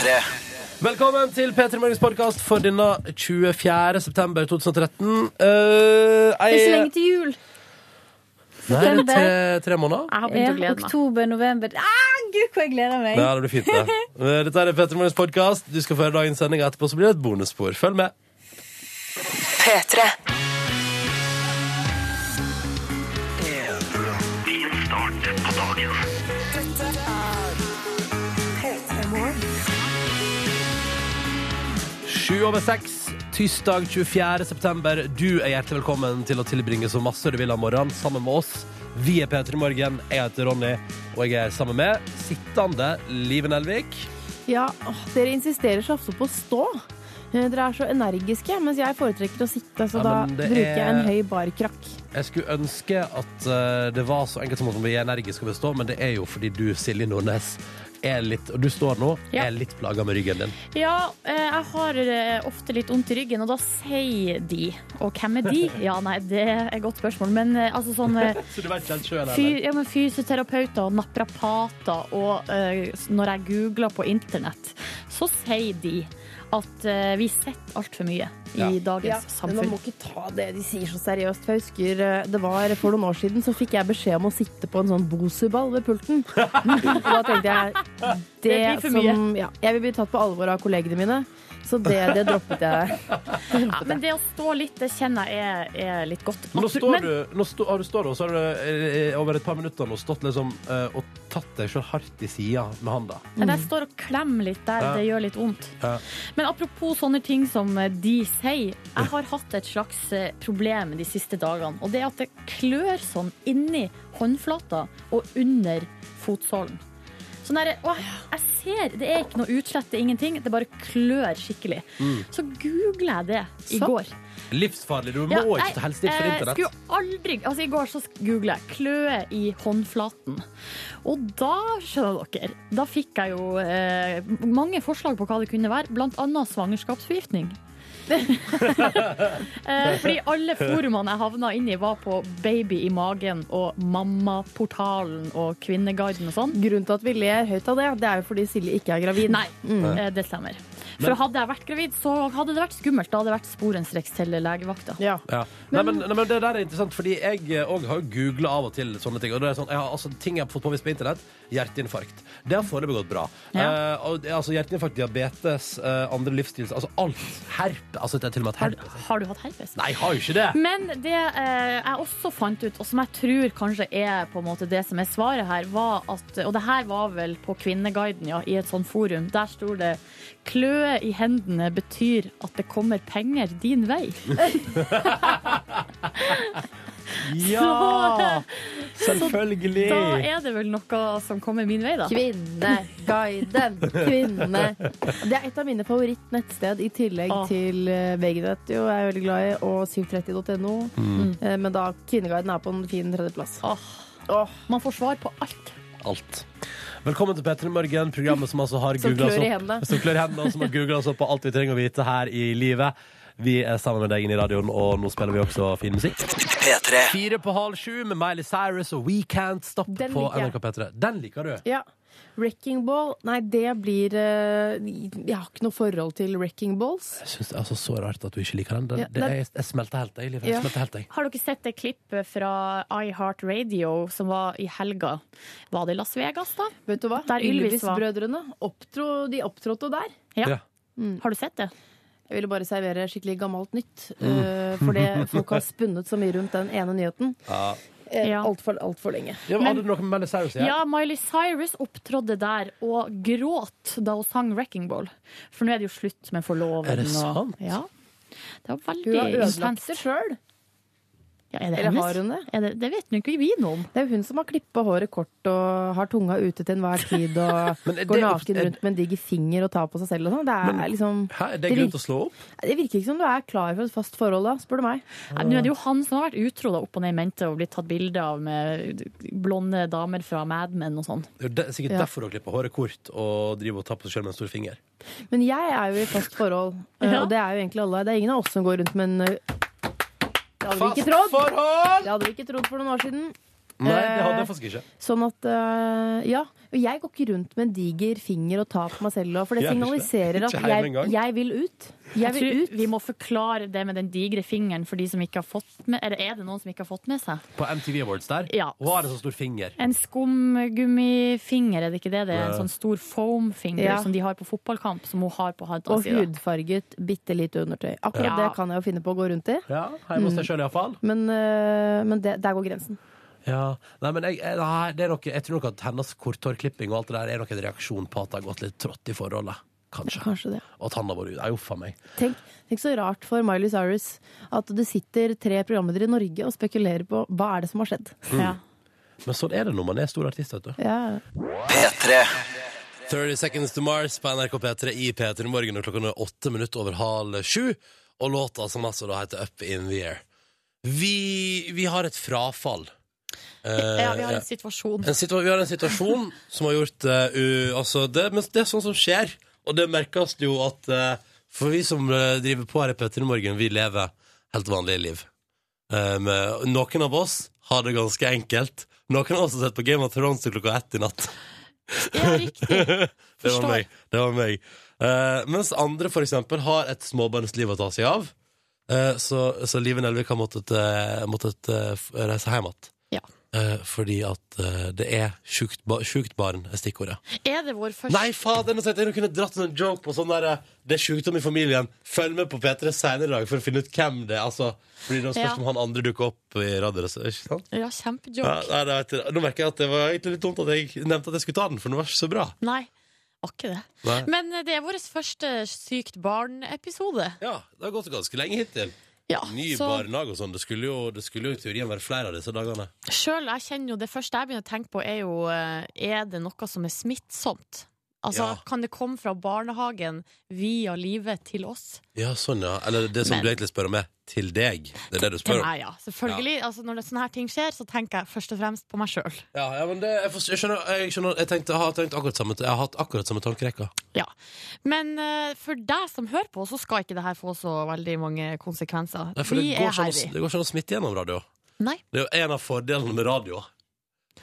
P3. Velkommen til P3 Morgens podkast for denne 24. september 2013. Uh, Det er så lenge til jul. Nei, det er tre, tre måneder. Jeg har begynt å glede meg. oktober, november ah, Gud, hvor jeg gleder meg! Ja, det blir fint, det. Eh, Dette er P3 Morgens podkast. Du skal få høre dagens sending, etterpå så blir det et bonusspor. Følg med. P3. Sju over seks, tirsdag 24. september. Du er hjertelig velkommen til å tilbringe så masse du vil av morgenen sammen med oss. Vi er P3 Morgen. Jeg heter Ronny, og jeg er sammen med sittende Live Nelvik. Ja, åh, dere insisterer så ofte på å stå. Eh, Dere er så energiske, mens jeg foretrekker å sitte, så Ja, da bruker jeg en høy barkrakk. Jeg skulle ønske at eh, det var så enkelt som at vi er energiske og vil stå, men det er jo fordi du, Silje Nordnes, er litt, og du står nå, Ja. er litt plaga med ryggen din. Ja, eh, jeg har eh, ofte litt vondt i ryggen, og da sier de Og hvem er de? Ja, nei, det er et godt spørsmål, men eh, altså sånn Så du vet ikke helt sjøl, Fy, ja, men fysioterapeuter og naprapater og uh, når jeg googler på internett, så sier de at eh, vi sitter altfor mye i Ja. dagens men man må ikke ta det de sier så seriøst. For jeg husker eh, det var For noen år siden så fikk jeg beskjed om å sitte på en sånn Bosu-ball ved pulten. Og da tenkte jeg det, Det blir for mye. som ja, Jeg vil bli tatt på alvor av kollegene mine. Så det, det droppet jeg. Ja, men det å stå litt, det kjenner jeg er, er litt godt. Men nå står Men- du, nå stå, har du stått og så har du eh, over et par minutter nå stått liksom eh, og tatt deg sjøl hardt i sida med handa. Men jeg står og klemmer litt der Ja. det gjør litt vondt. Ja. Men apropos sånne ting som eh, de sier. Jeg har hatt et slags eh, problem de siste dagene. Og det er at det klør sånn inni håndflata og under fotsålen. Sånn der, å, jeg ser, Det er ikke noe utslett, det er ingenting. Det bare klør skikkelig. Så googla jeg det i Så? går. Livsfarlig. Du må Ja, ikke ta helsetips for eh, internett. Skulle aldri, altså I går så googla jeg 'kløe i håndflaten'. Og da, skjønner dere, da fikk jeg jo eh, mange forslag på hva det kunne være, blant annet svangerskapsforgiftning. eh, fordi alle forumene jeg havna inn i, var på Baby i magen og Mammaportalen og Kvinneguiden og sånn. Grunnen til at vi ler høyt av det, det er jo fordi Silje ikke er gravid. Nei, mm. det stemmer. For hadde jeg vært gravid, så hadde det vært skummelt. Da hadde det vært sporenstreks til legevakta. Ja. Ja. Nei, men, nei, men Det der er interessant, fordi jeg òg har jo googla av og til sånne ting. Og det er sånn, jeg har, altså, ting jeg har fått påvist på internett. Hjerteinfarkt. Det har foreløpig gått bra. Ja. Eh, og, altså, hjerteinfarkt, diabetes, eh, andre livsstils Altså alt. Herp. Altså, det er til og med et Har, herpes. har du hatt herpes? Nei, jeg har jo ikke det! Men det eh, jeg også fant ut, og som jeg tror kanskje er på en måte det som er svaret her, var at Og det her var vel på Kvinneguiden, ja, i et sånt forum. Der sto det 'Kløe i hendene betyr at det kommer penger din vei'. Ja! Selvfølgelig! Da er det vel noe som kommer min vei, da. Kvinneguiden. Kvinne. Det er et av mine favorittnettsted, i tillegg ah. til eh, VG-nett, jo, jeg er veldig glad i, og 730.no. Mm. Eh, Men da Kvinneguiden er på en fin tredjeplass. Ah. Oh. man får svar på alt. Alt. Velkommen til P3 Morgen, programmet som altså har Som googla klør i hendene. som klør i hendene, og som har googlet oss opp på alt vi trenger å vite her i livet. Vi er sammen med deg inne i radioen, og nå spiller vi også fin musikk. P3. Fire på halv sju med Miley Cyrus og We Can't Stop Den på liker jeg. NRK P3. Den liker du. Ja. Wrecking Ball Nei, det blir eh, Jeg har ikke noe forhold til Wrecking Balls. Jeg synes det er altså så rart at du ikke liker den. den Ja, det er, jeg smelter helt, jeg. Jeg Ja. smelter helt, jeg. Har dere sett det klippet fra iHeart Radio som var i helga? Var det Las Vegas, da? Vet du hva? Der. Ylvis-brødrene opptro, de opptrådte der. Ja. Ja. Har du sett det? Jeg ville bare servere skikkelig gammelt nytt. Mm. Uh, fordi folk har spunnet så mye rundt den ene nyheten. Ja. Uh, Ja. Altfor alt lenge. Ja, men hadde du noe med Miley Cyrus å ja? Ja, Miley Cyrus opptrådde der og gråt da hun sang 'Wrecking Ball'. For nå er det jo slutt med forloven. Er det og- sant? Ja. Det var Hun har ødelagt intenst. det sjøl. Ja, er det Eller hennes? har hun det? Er det, det vet nå ikke vi noe om. Det er jo hun som har klippa håret kort og har tunga ute til enhver tid og går naken rundt med en diger finger og tar på seg selv og sånn. Det er Men- liksom Hæ, er det Det grunn til å slå opp? Det virker ikke som du er klar for et fast forhold da, spør du meg. Men Nå er det jo han som har vært utro da, opp og ned i mente og blitt tatt bilde av med blonde damer fra Mad Men og sånn. Det er sikkert Ja. derfor hun klipper håret kort og driver og tar på seg selv med en stor finger. Men jeg er jo i fast forhold, eh, Ja. og det er jo egentlig alle. Det er ingen av oss som går rundt med en trodd. forhold! Det hadde vi ikke trodd for noen år siden. Nei, det hadde Eh, jeg faktisk ikke. Sånn at øh, Ja. Og jeg går ikke rundt med en diger finger og tar på meg selv, for det signaliserer at jeg, jeg vil ut. Jeg vil ut. vi må forklare det med den digre fingeren for de som ikke har fått med Eller er det noen som ikke har fått med seg? På MTV Awards der. Ja. Hva er det så stor finger. En skumgummifinger, er det ikke det? Det er en sånn stor foam-finger Ja. som de har på fotballkamp, som hun har på handa Og hudfarget bitte lite undertøy. Akkurat Ja. det kan jeg jo finne på å gå rundt i, Ja, Hjemme hos deg sjøl, iallfall. men, øh, men det, der går grensen. Ja. Nei, men jeg, nei, det er nok, jeg tror nok at hennes korthårklipping og alt det der er nok en reaksjon på at det har gått litt trått i forholdet. Kanskje. Kanskje det. Og at han har vært ute. Uff a meg. Tenk, tenk så rart for Miley Cyrus at det sitter tre programledere i Norge og spekulerer på hva er det som har skjedd. Ja. Men sånn er det når man er stor artist, vet du. Ja. P3 30 Seconds to Mars på NRK P3 i P3 Morgen, og klokka er åtte minutter over halv sju. Og låta som altså da heter Up In The Air. Vi, vi har et frafall. Eh, ja, vi har en situasjon. En situa vi har en situasjon som har gjort uh, altså det, Men det er sånn som skjer, og det merkes jo at uh, For vi som driver på her i Petter i morgen, vi lever helt vanlige liv. Um, noen av oss har det ganske enkelt. Noen av oss har sett på Game of Thrones til klokka ett i natt. Ja, riktig. Det var meg. Det var meg. Mens andre for eksempel har et småbarnsliv å ta seg av. Så, så Live Nelvik har måttet, måttet reise hjem igjen. Ja. Eh, fordi at eh, det er sjukt, ba sjukt barn er stikkordet. Er det vår første Nei, fader, nå tenkte jeg jeg kunne dratt en joke på sånn der eh, Det er sjukdom i familien. Følg med på P3 senere i dag for å finne ut hvem det er. Altså, fordi det spørs Ja. om han andre dukker opp i radioen. Ikke sant? Ja, Ja, kjempejoke. jeg. Nå merker jeg at det var egentlig litt dumt at jeg nevnte at jeg skulle ta den, for den var ikke så bra. Nei, Akkurat det. Nei. Men det er vår første Sykt barn-episode. Ja, det har gått ganske lenge hittil. Ja, Ny så barnehage og sånn. Det skulle jo, det skulle jo i teorien være flere av disse dagene. sjøl, jeg kjenner jo det første jeg begynner å tenke på, er jo eh, Er det noe som er smittsomt? Altså, Ja. Kan det komme fra barnehagen via livet til oss? Ja, sånn, ja. Eller det som Men- du egentlig spør om, er til deg. Det er det du spør om. Nei, ja. Selvfølgelig. Altså, når det, sånne her ting skjer, så tenker jeg først og fremst på meg sjøl. Ja, ja, men det, jeg, jeg skjønner, jeg, skjønner jeg, tenkte, jeg har tenkt akkurat samme Jeg har hatt akkurat samme tankerekka. Ja. Men uh, for deg som hører på, så skal ikke det her få så veldig mange konsekvenser. Nei, for det går, sånn, det går sånn å smitte gjennom radio. Nei. Det er jo en av fordelene med radio.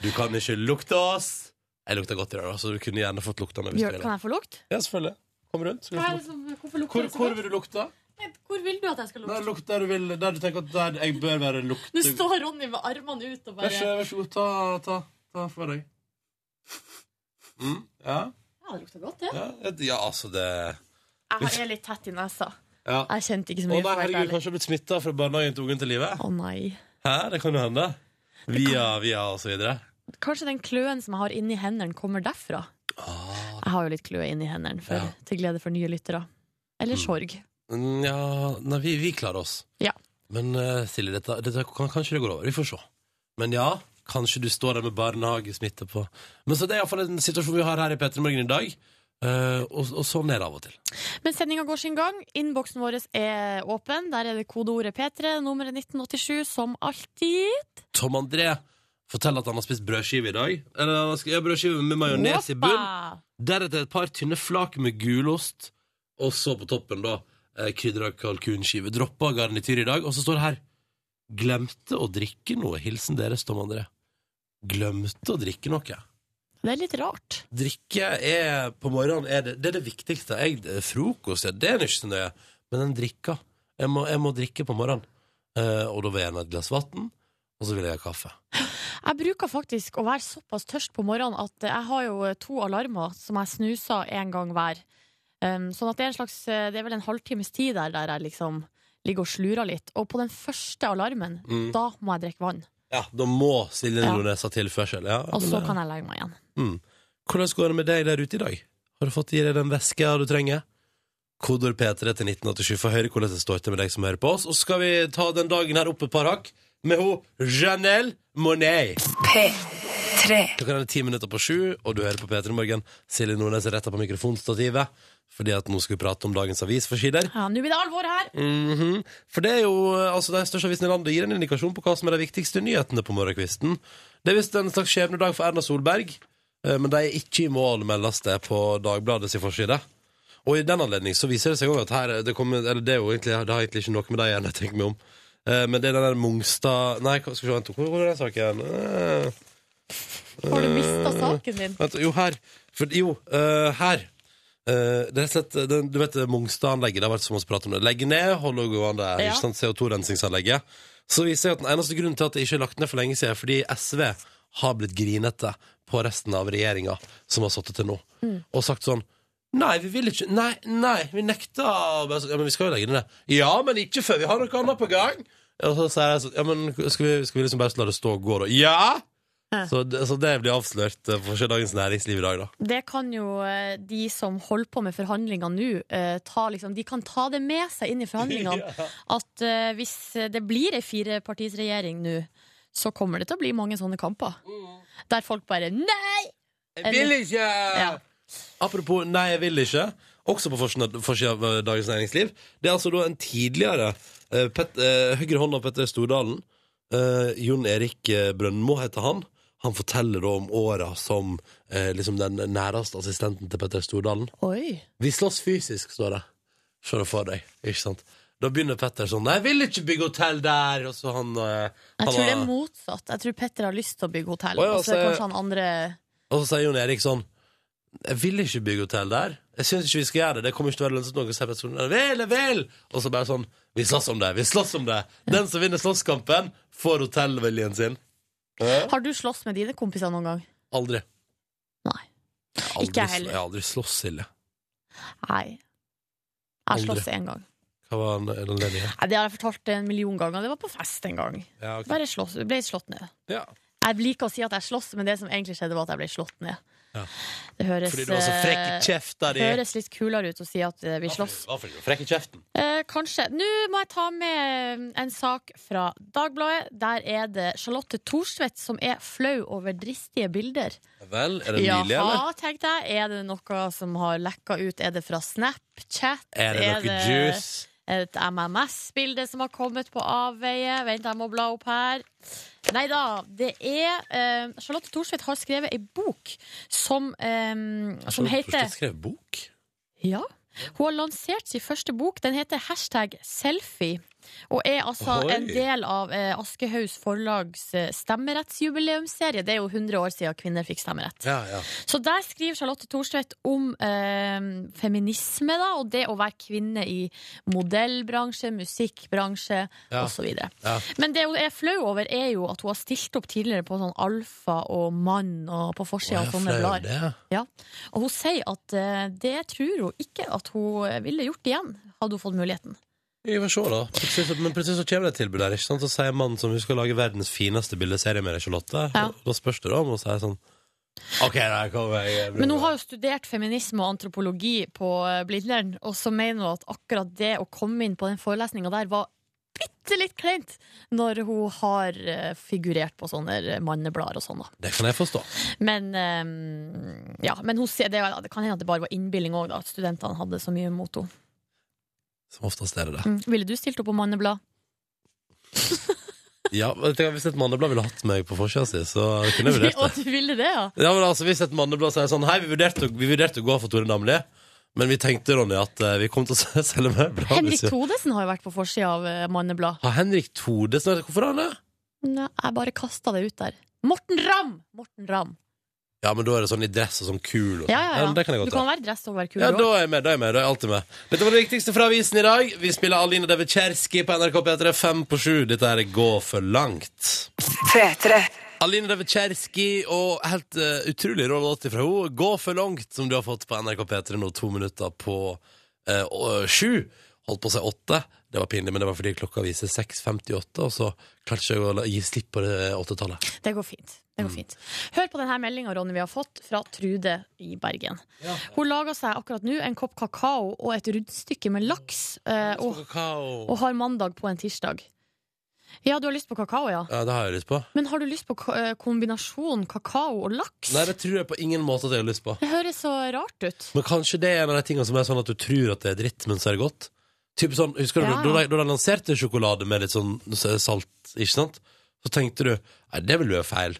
Du kan ikke lukte oss. Jeg lukter godt i dag, så du kunne gjerne fått lukta meg hvis Bjørn, du kan jeg få lukt? Ja, selvfølgelig. Kom rundt. Hva er det lukte. som, hvorfor lukter Hvor, det så hvor godt? vil du lukte? Hvor vil du at jeg skal lukte? lukte? lukt der du vil. Der du tenker at der jeg bør være lukte... Nå står Ronny med armene ut og bare vær så god, ta, ta, ta for deg. Mm, ja, Ja, det lukter godt, det. ja, et- ja, altså det Jeg er litt tett i nesa. ja. Jeg kjente ikke så mye. å nei, herregud, kanskje blitt smitta fra barnehagen til ungen til livet? Å nei. Hæ, det kan jo hende. Via, via og så videre. Kanskje den kløen som jeg har inni hendene, kommer derfra. Jeg har jo litt kløe inni hendene, for, Ah. Ja. til glede for nye lyttere. Eller sorg. Mm, Ja, nei, vi, vi klarer oss. Ja. Men uh, Silje, dette, dette kan, kanskje det går over. Vi får se. Men ja, kanskje du står der med barnehagesmitte på Men så det er iallfall en situasjon vi har her i P3 Morgen i dag. Uh, og, og sånn er det av og til. Men sendinga går sin gang. Innboksen vår er åpen. Der er det kodeordet P3, nummeret 1987, som alltid. Tom André forteller at han har spist brødskive i dag. Eller han har spist brødskive med majones i bunn. Deretter et par tynne flak med gulost. Og så på toppen, da, eh, krydra kalkunskive. Droppa garnityr i dag. Og så står det her Glemte å drikke noe. Hilsen deres, Tom André. Glemte å drikke noe. Det er litt rart. Drikke er på morgenen er det, det er det viktigste. Jeg, frokost ja, det er ikke så nøye. Men den drikka Jeg må, jeg må drikke på morgenen. Eh, og da vil jeg gjerne et glass vann, og så vil jeg ha kaffe. Jeg bruker faktisk å være såpass tørst på morgenen at jeg har jo to alarmer som jeg snuser en gang hver. Um, sånn at det er en slags Det er vel en halvtimes tid der der jeg liksom ligger og slurer litt. Og på den første alarmen, Mm. da må jeg drikke vann. Ja, Da må Silje. Nordnes ha tilførsel. Ja, Og så kan jeg legge meg igjen. Mm. Hvordan går det med deg der ute i dag? Har du fått i deg den veska du trenger? Kodord P3 til 1987 for å høre hvordan det står til med deg som hører på oss. Og skal vi ta den dagen her opp et par hakk med ho Janelle Monet. P3. Klokka er ti minutter på sju, og du hører på P3 Morgen. Silje Nordnes er retta på mikrofonstativet, fordi at nå skal vi prate om dagens avisforsider. Ja, Nå blir det alvor her! Mhm. For det er jo altså den største avisen i landet gir en indikasjon på hva som er de viktigste nyhetene på morgenkvisten. Det er visst en slags skjebnedag for Erna Solberg, eh, men de er ikke i mål, meldes det på Dagbladets forside. Og i den anledning så viser det seg òg at her det, kommer, eller det, egentlig, det har egentlig ikke noe med igjen, jeg tenker meg om. Eh, men det er den der Mongstad Nei, skal vi se, vent, hvor er den saken? Eh, Har du mista saken din? Vent, jo, her. For, jo, eh, her. Eh, det er slett, den, du vet Mongstad-anlegget, det har vært så mye prat om det. Legge ned, holde gående, Ja. ikke sant, CO2-rensingsanlegget. Så viser jeg at den eneste grunnen til at det ikke er lagt ned for lenge siden, er fordi SV har blitt grinete på resten av regjeringa som har sittet til nå, og sagt sånn Nei, vi vil ikke Nei, nei vi nekter Ja, men vi skal jo legge det ned. Ja, men ikke før vi har noe annet på gang. Og så sier jeg sånn Ja, men skal vi, skal vi liksom bare la det stå og gå, da? Ja! Så, det- så det blir avslørt eh, for Dagens Næringsliv i dag, da. Det kan jo eh, de som holder på med forhandlinger nå, eh, ta liksom, de kan ta det med seg inn i forhandlingene. At hvis det blir ei firepartisregjering nå, så kommer det til å bli mange sånne kamper. Der folk bare Nei! Jeg vil ikke! Ja. Apropos nei, jeg vil ikke. Også på forsiden av- Dagens Næringsliv. Det er altså da en tidligere eh, pet, hånd av Petter Stordalen. Eh, Jon Erik Brøndmo heter han. Han forteller om åra som eh, liksom den næreste assistenten til Petter Stordalen. Oi. Vi slåss fysisk, står det. Se det for deg. Ikke sant? Da begynner Petter sånn 'Jeg vil ikke bygge hotell der!' Og så han, eh, Jeg tror det er motsatt. Jeg tror Petter har lyst til å bygge hotell. Å ja, og så er kanskje han andre Og så sier Jon Erik sånn Jeg vil ikke bygge hotell der. Jeg syns ikke vi skal gjøre det. Det kommer ikke til å være lønnsomt noe.' Og så bare sånn Vi slåss om det. Vi slåss om det. Den som vinner slåsskampen, får hotellviljen sin. Har du slåss med dine kompiser noen gang? Aldri. Nei. Aldri Ikke jeg heller. Jeg har aldri slåss, Silje. Nei. Jeg har slåss én gang. Hva var den ledige? Nei, det har jeg fortalt en million ganger. Det var på fest en gang. Ja, okay. Bare slåss, ble slått ned. ja. Jeg liker å si at jeg slåss, men det som egentlig skjedde, var at jeg ble slått ned. Ja. Det høres, Fordi du var så frekk i eh, kjefta di. høres litt kulere ut å si at eh, vi slåss. Hva fordi du frekk i kjeften? Eh, kanskje. Nå må jeg ta med en sak fra Dagbladet. Der er det Charlotte Thorstvedt som er flau over dristige bilder. Vel, er det nylig, eller? Ja, tenkte jeg. Er det noe som har lekka ut? Er det fra Snapchat? Er det noe juice? et MMS-bilde som har kommet på avveie? Vent, jeg må bla opp her. Nei da, det er eh, Charlotte Thorsvedt har skrevet ei bok som, eh, som Har du heter skrevet bok? ja. Hun har lansert sin første bok. Den heter Hashtag selfie. Og er altså Oi. en del av eh, Aschehougs forlags eh, stemmerettsjubileumsserie. Det er jo 100 år siden kvinner fikk stemmerett. Ja, ja. Så der skriver Charlotte Thorstvedt om eh, feminisme da, og det å være kvinne i modellbransje, musikkbransje Ja. osv. Ja. Men det hun er flau over, er jo at hun har stilt opp tidligere på sånn alfa og mann og på forsida av sånne er blader. Ja. Og hun sier at eh, det tror hun ikke at hun ville gjort igjen, hadde hun fått muligheten. Vi får se, da. Plutselig, så- men plutselig så kommer det et tilbud der. ikke sant? Så sier mannen som skal lage verdens fineste bildeserie med deg, Charlotte. Ja. Da spørs det da om hun sier sånn OK, der kommer jeg. Men hun har jo studert feminisme og antropologi på eh, Blindern, og så mener hun at akkurat det å komme inn på den forelesninga der var bitte litt kleint når hun har eh, figurert på sånne manneblader og sånn, da. Det kan jeg forstå. Men eh, ja, men hun sier det, det kan hende at det bare var innbilning òg, at studentene hadde så mye mot henne. Som oftest er det det. Mm. Ville du stilt opp på manneblad? Ja, men du, Hvis et manneblad ville hatt meg på forsida si, så kunne jeg vurdert Og det. du ville det, ja? Ja, men altså, Hvis et manneblad sier sånn Hei, vi vurderte, vi vurderte å gå for Tore Damli, men vi tenkte, Ronny, at eh, vi kom til å selge møbler. Henrik hvis vi- Thodesen har jo vært på forsida av eh, manneblad. Har Henrik Thodesen Hvorfor har han det? Nei, jeg bare kasta det ut der. Morten Ramm! Morten Ramm. Ja, men da er det sånn i dress og sånn kul. Og Ja, sånn. ja, ja. det kan jeg Du kan være dress og være kul. Ja, da er jeg med. da er jeg med, da er jeg alltid med Dette var det viktigste fra avisen i dag. Vi spiller Aline Devitsjerski på NRK P3 fem på sju. Dette er Gå for langt. P3. Aline Devitsjerski og helt uh, utrolig rå låt fra henne. Gå for langt, som du har fått på NRK P3 nå, to minutter på uh, sju. Holdt på å si åtte. Det var pinlig, men det var fordi klokka viser 6.58, og så klarte jeg ikke å gi slipp på det åttetallet. Det går fint. Det går fint. Hør på denne meldinga vi har fått fra Trude i Bergen. Hun lager seg akkurat nå en kopp kakao og et rundstykke med laks, eh, og, og har mandag på en tirsdag. Ja, du har lyst på kakao, ja. Ja, det har jeg lyst på. Men har du lyst på eh, kombinasjon kakao og laks? Nei, det tror jeg på ingen måte at jeg har lyst på. Det høres så rart ut. Men kanskje det er en av de tingene som er sånn at du tror at det er dritt, men så er det godt. Typ sånn, Husker du Ja, ja. da de lanserte sjokolade med litt sånn salt, ikke sant? Så tenkte du nei, det vil jo være feil.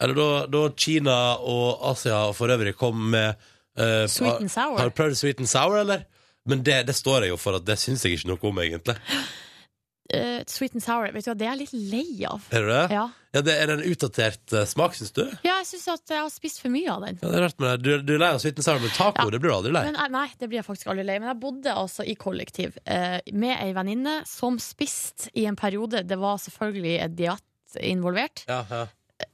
Eller da, da Kina og Asia for øvrig kom med eh, Sweet and sour. Har du prøvd sweet and sour, eller? Men det, det står jeg jo for at det syns jeg ikke noe om, egentlig. eh, sweet and sour, vet du hva, det er jeg litt lei av. Er du det? Ja, Ja, det Er det en utdatert eh, smak, syns du? ja jeg syns at jeg har spist for mye av den. Ja, det er rart med det. Du, du er lei av sweet and sour, men taco det blir du aldri lei. Men, jeg- nei, det blir jeg faktisk aldri lei. Men jeg bodde altså i kollektiv eh, med ei venninne som spiste i en periode Det var selvfølgelig et diett involvert. Ja, ja.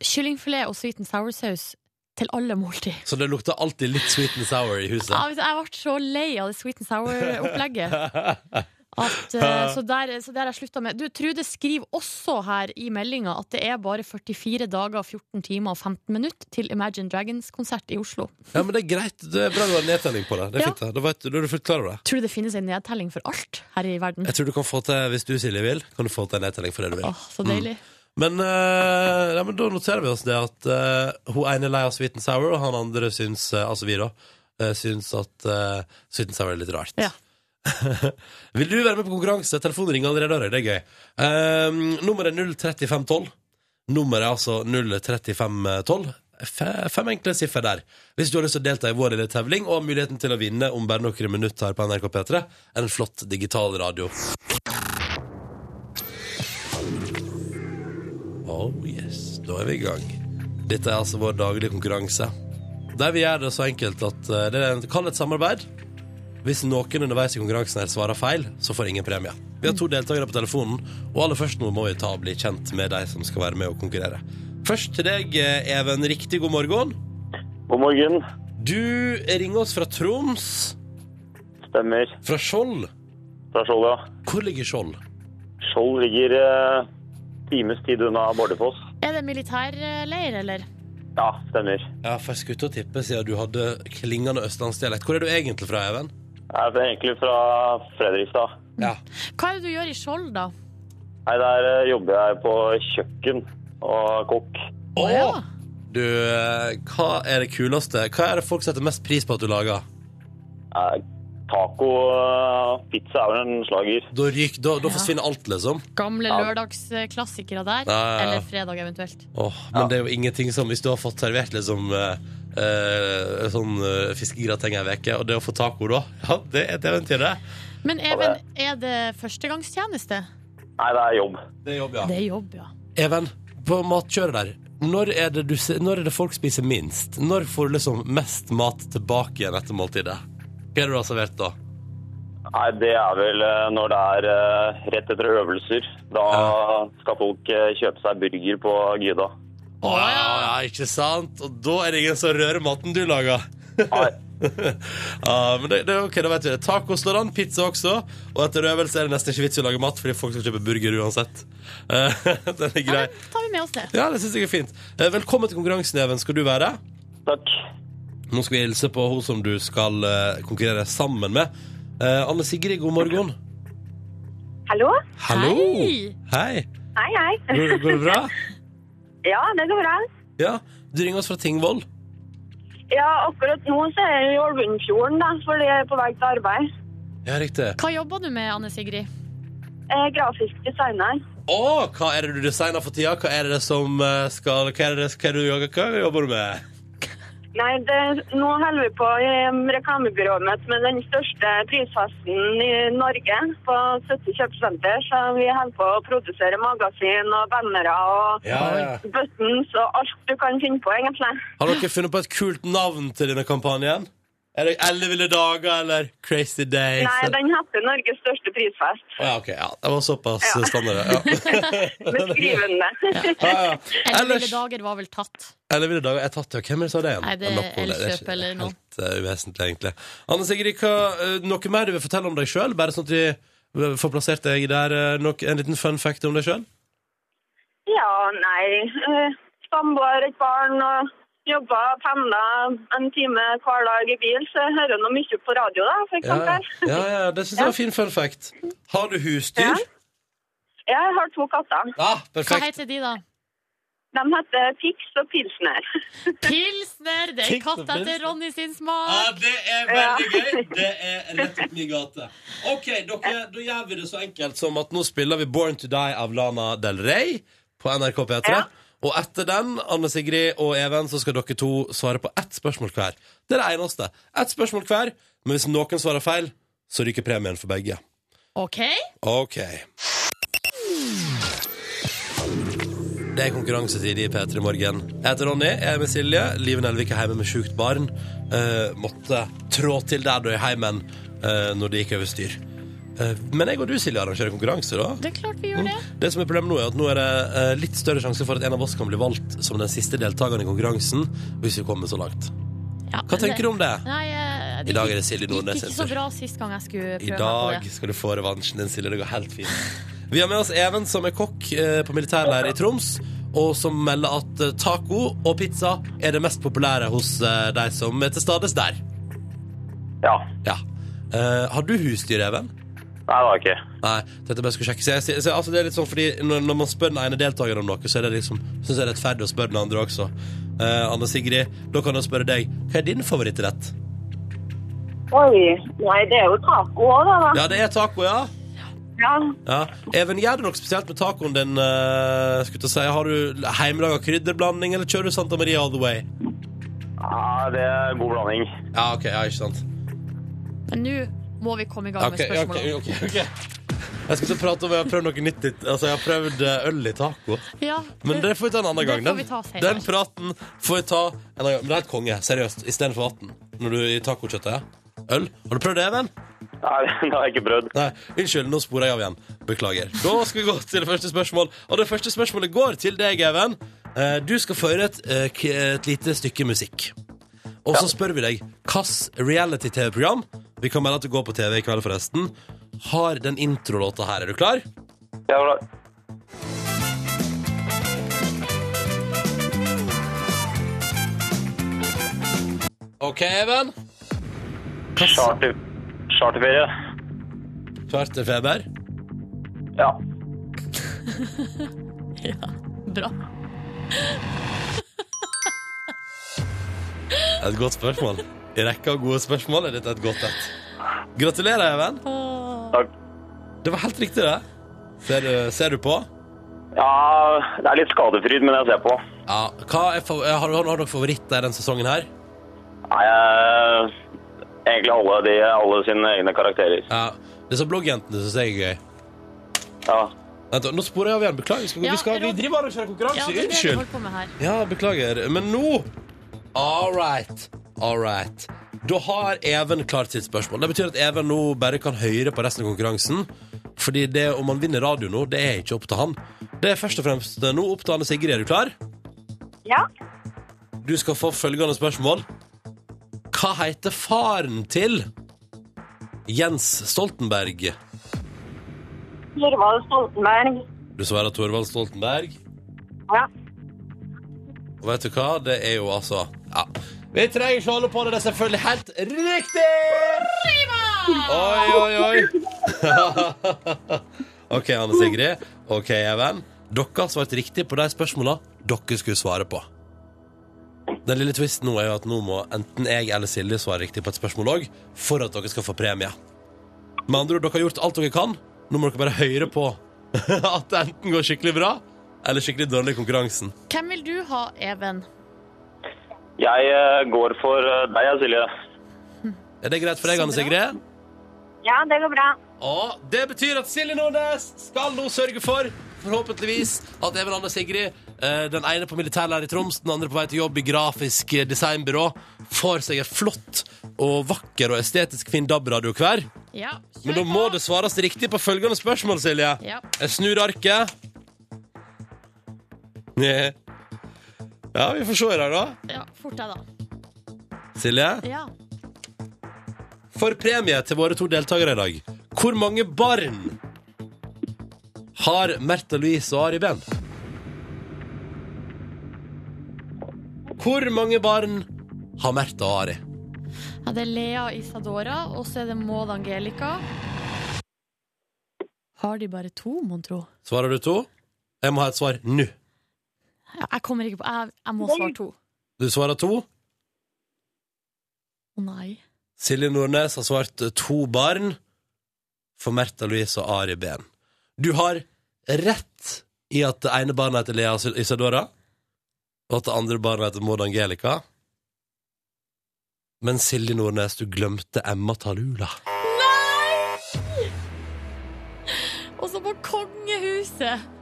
Kyllingfilet og sweet and sour-saus til alle måltid. Så det lukter alltid litt sweet and sour i huset? Ja, Jeg ble så lei av det sweet and sour-opplegget. At, uh, så, der, så der jeg slutta med Du, Trude skriver også her i meldinga at det er bare 44 dager, 14 timer og 15 minutter til Imagine Dragons-konsert i Oslo. Ja, men det er greit. Det er bra du har nedtelling på det. Det er Ja. fint Da Da, vet, da er du fullt klar over det. Tror du det finnes en nedtelling for alt her i verden? Jeg tror du kan få til, hvis du Silje vil, kan du få til en nedtelling for det du vil. Åh, så deilig. Men, uh, ja, men da noterer vi oss det at uh, hun ene er lei av sweet and sour, og han andre syns, uh, altså vi da, syns at sweet and sour er litt rart. Ja. Vil du være med på konkurranse? Telefonen ringer allerede, det er gøy. Um, nummeret er 03512. Nummeret er altså 03512. Fem enkle siffer der. Hvis du har lyst til å delta i vår lille tevling og har muligheten til å vinne om bare noen minutter her på NRK P3, er en flott digital radio. Oh yes, da er vi i gang. Dette er altså vår daglige konkurranse. Der vi gjør det så enkelt at eh, det er en, kall det et samarbeid. Hvis noen underveis i konkurransen her svarer feil, så får ingen premie. Vi har to deltakere på telefonen, og aller først nå må vi ta og bli kjent med de som skal være med og konkurrere. Først til deg, eh, Even. Riktig god morgen. God morgen. Du ringer oss fra Troms. Stemmer. Fra Skjold. Fra Skjold, ja. Hvor ligger Skjold? Skjold ligger eh, times tid unna Bardufoss. Er det militærleir, eller? Ja, stemmer. Ja, for jeg skulle til å tippe siden du hadde klingende østlandsdialekt. Hvor er du egentlig fra, Even? Jeg er egentlig fra Fredrikstad. Ja. Hva er det du gjør i Skjold, da? Nei, der eh, jobber jeg på kjøkken og kokk. Å! ja. Du, eh, hva er det kuleste? Hva er det folk setter mest pris på at du lager? Eh, Taco og pizza er vel en slager. Da, ryk, da, da forsvinner alt, liksom. Gamle lørdagsklassikere der? Ja, ja, ja. Eller fredag, eventuelt? Åh, men det er jo ingenting som hvis du har fått servert liksom eh, eh, sånn uh, fiskegrateng ei uke, og det å få taco da, ja, det er et eventyr, det. Men Even, er det førstegangstjeneste? Nei, det er jobb. Det er jobb, ja. Det er jobb, ja. Even, på matkjøret der, når er, det du, når er det folk spiser minst? Når får du liksom mest mat tilbake igjen etter måltidet? Hva er det du har servert da? Nei, det er vel eh, når det er eh, rett etter øvelser. Da skal folk eh, kjøpe seg burger på Gyda. Å ja, ja, ikke sant? Og da er det ingen som rører maten du lager. Nei, Ja, men det, det er ok, da vet vi det. Taco står an, pizza også. Og etter øvelse er det nesten ikke vits i å lage mat, fordi folk skal kjøpe burger uansett. Den er grei. Ja, tar vi med oss det. Ja, det syns jeg er fint. Velkommen til konkurransen, Even. Skal du være? takk. Nå skal vi hilse på hun som du skal eh, konkurrere sammen med. Eh, Anne Sigrid, god morgen. Hallo? Hallo! Hei! Hei. Hei, hei. Går, går det bra? Ja, det går bra. Ja. Du ringer oss fra Tingvoll. Ja, akkurat nå så er jeg i Ålvundfjorden, da, fordi jeg er på vei til arbeid. Ja, riktig. Hva jobber du med, Anne Sigrid? Jeg er grafisk designer. Å, hva er det du designer for tida? Hva er det som eh, skal Hva er det, hva er det du jobber, hva jobber du med? Nei, det, nå holder vi på i reklamebyrået mitt med den største prisfesten i Norge på 70 kjøpesenter. Så vi holder på å produsere magasin og bannere og Ja, ja. buttons og alt du kan finne på, egentlig. Har dere funnet på et kult navn til denne kampanjen? Er det Elleville dager eller Crazy Days? Nei, den heter Norges største prisfest. Å, ja, ok, ja. Det var såpass standard, ja. Beskrivende. ja, ja. Elleville dager var vel tatt. Elleville dager er tatt, ja. Hvem er det som sa det igjen? Nei, er det er Elkjøp eller noe. Helt uh, uvesentlig, egentlig. Anne Sigrid, hva, uh, noe mer du vil fortelle om deg sjøl? Bare sånn at vi eh, får plassert deg der. Uh, nok, en liten fun fact om deg sjøl? Ja, nei. Uh, Samboer, et barn og jobber, pendler en time hver dag i bil, så jeg hører nå mye på radio, da, for eksempel. ja, ja, det syns jeg var en fin fun fact. Har du husdyr? Ja. Jeg har to katter. Ja, perfekt. Hva heter de, da? De heter Pix og Pilsner. Pilsner! Det er katta Pilsner. Ronny sin smak. Ja, det er veldig gøy. Det er rett opp min gate. Ok, dere, Da gjør vi det så enkelt som at nå spiller vi Born to Die av Lana Del Rey på NRK P3. Ja. Og etter den, Anne Sigrid og Even, så skal dere to svare på ett spørsmål hver. Det er det eneste. Ett spørsmål hver, men hvis noen svarer feil, så ryker premien for begge. Ok. Ok. Det er konkurransetid i P3 Morgen. Jeg heter Ronny, jeg er med Silje. Liv Nelvik er hjemme med sjukt barn. Uh, måtte trå til der da i heimen uh, når det gikk over styr. Eh, men jeg og du, Silje, arrangerer konkurranse, da. Det er klart vi gjør det. Det som er problemet nå, er at nå er det eh, litt større sjanse for at en av oss kan bli valgt som den siste deltakeren i konkurransen, hvis vi kommer så langt. Ja, Hva tenker du om det? Nei, det I dag er det Silje Nordnes gikk ikke så bra sist gang jeg skulle I prøve på dag skal du få revansjen din, Silje. Det går helt fint. Vi har med oss Even, som er kokk eh, på militærleir i Troms, og som melder at eh, taco og pizza er det mest populære hos eh, de som er til stades der. Ja. Ja. Eh, har du husdyr, Even? Nei, det var jeg ikke. Nei, dette bare skulle sjekke. Så jeg, så, altså det er litt sånn fordi når, når man spør den ene deltakeren om noe, så er det liksom Synes jeg det er rettferdig å spørre den andre også. Eh, Anne Sigrid, da kan jeg spørre deg. Hva er din favorittrett? Oi. Nei, det er jo taco òg, da. Ja, det er taco, ja. Ja. Ja. Even, gjør du noe spesielt med tacoen din? eh, skulle til å si. Har du hjemmelaga krydderblanding, eller kjører du Santa Maria all the way? ja, det er god blanding. Ja, ok, ja, ikke sant Men nå må vi komme i gang med spørsmålet. Okay, okay, ok, ok. Jeg skal ikke prate om jeg har prøvd noe nytt. Altså, jeg har prøvd eh, øl i taco. Ja, Men det får vi ta en annen gang. Den, den praten får vi ta en annen gang. Men det er et konge. Seriøst. Istedenfor vann. Når du i tacokjøttet. Øl. Har du prøvd det, Even? Nei, det har jeg ikke prøvd. Nei, unnskyld, nå sporer jeg av igjen. Beklager. Da skal vi gå til det første spørsmål. Og det første spørsmålet går til deg, Even. Eh, Du skal få høre et, eh, et lite stykke musikk. Og så spør vi deg hvilket reality-TV-program Vi kan melde at det går på TV i kveld, forresten. Har den introlåta her. Er du klar? Ja, bra. OK, Even. Charter, charterferie. Charterfeber. Ja. bra. Et godt spørsmål. I rekka av gode spørsmål er dette et godt et. Gratulerer, Even. Takk. Det var helt riktig, det. Ser du, ser du på? Ja, det er litt skadefryd, men jeg ser på. Ja. Hva er, har, du- har dere favoritter denne sesongen her? Nei, jeg... Egentlig alle, de, alle sine egne karakterer. Ja. Disse bloggjentene syns jeg er gøy. Ja. Vent, nå sporer jeg av igjen. Beklager. Skal, Ja, vi, skal, vi driver og kjører Ja, konkurranse. vi Unnskyld. Ja, beklager. Men nå All right. All right. Da har Even klart sitt spørsmål. Det betyr at Even nå bare kan høre på resten av konkurransen. Fordi det om han vinner radio nå, det er ikke opp til han. Det er først og fremst nå opp til Anne Sigrid. Er du klar? Ja. Du skal få følgende spørsmål. Hva heter faren til Jens Stoltenberg? Torvald Stoltenberg. Du svarer Torvald Stoltenberg. Ja. Og vet du hva? Det er jo altså Ja. Vi trenger ikke holde på det, det er selvfølgelig helt riktig! Oi, oi, oi. OK, Anne Sigrid. OK, Even. Dere har svart riktig på de spørsmåla dere skulle svare på. Den lille twisten nå er jo at nå må enten jeg eller Silje svare riktig på et spørsmål òg, for at dere skal få premie. Med andre ord, dere har gjort alt dere kan. Nå må dere bare høre på at det enten går skikkelig bra eller skikkelig dårlig i konkurransen. Hvem vil du ha, Even? Jeg eh, går for eh, deg, Silje. Er det greit for deg, Anne. Sigrid? Ja, det går bra. Og det betyr at Silje Nordnes skal nå sørge for, forhåpentligvis, at Even Anne Sigrid, eh, den ene på militærlærer i Troms, den andre på vei til jobb i grafisk designbyrå, får seg en flott og vakker og estetisk fin DAB-radio hver. Ja, Men da må det svares riktig på følgende spørsmål, Silje. Ja. Jeg snur arket. Nja. Ja, vi får se her, da. ja, fort deg, da. Silje? Ja. For premie til våre to deltakere i dag. Hvor mange barn har Märtha Louise og Ari Behn? Hvor mange barn har Märtha og Ari? ja, det er Lea Isadora, og så er det Maud Angelica. Har de bare to, mon tro? Svarer du to? Jeg må ha et svar nå. Jeg kommer ikke på Jeg, jeg må svare to. Du svarer to. Å nei. Silje Nordnes har svart to barn for Märtha Louise og Ari Behn. Du har rett i at det ene barnet heter Lea Isadora, og at det andre barnet heter Maud Angelica. Men Silje Nordnes, du glemte Emma Talula. Og så på kongehuset!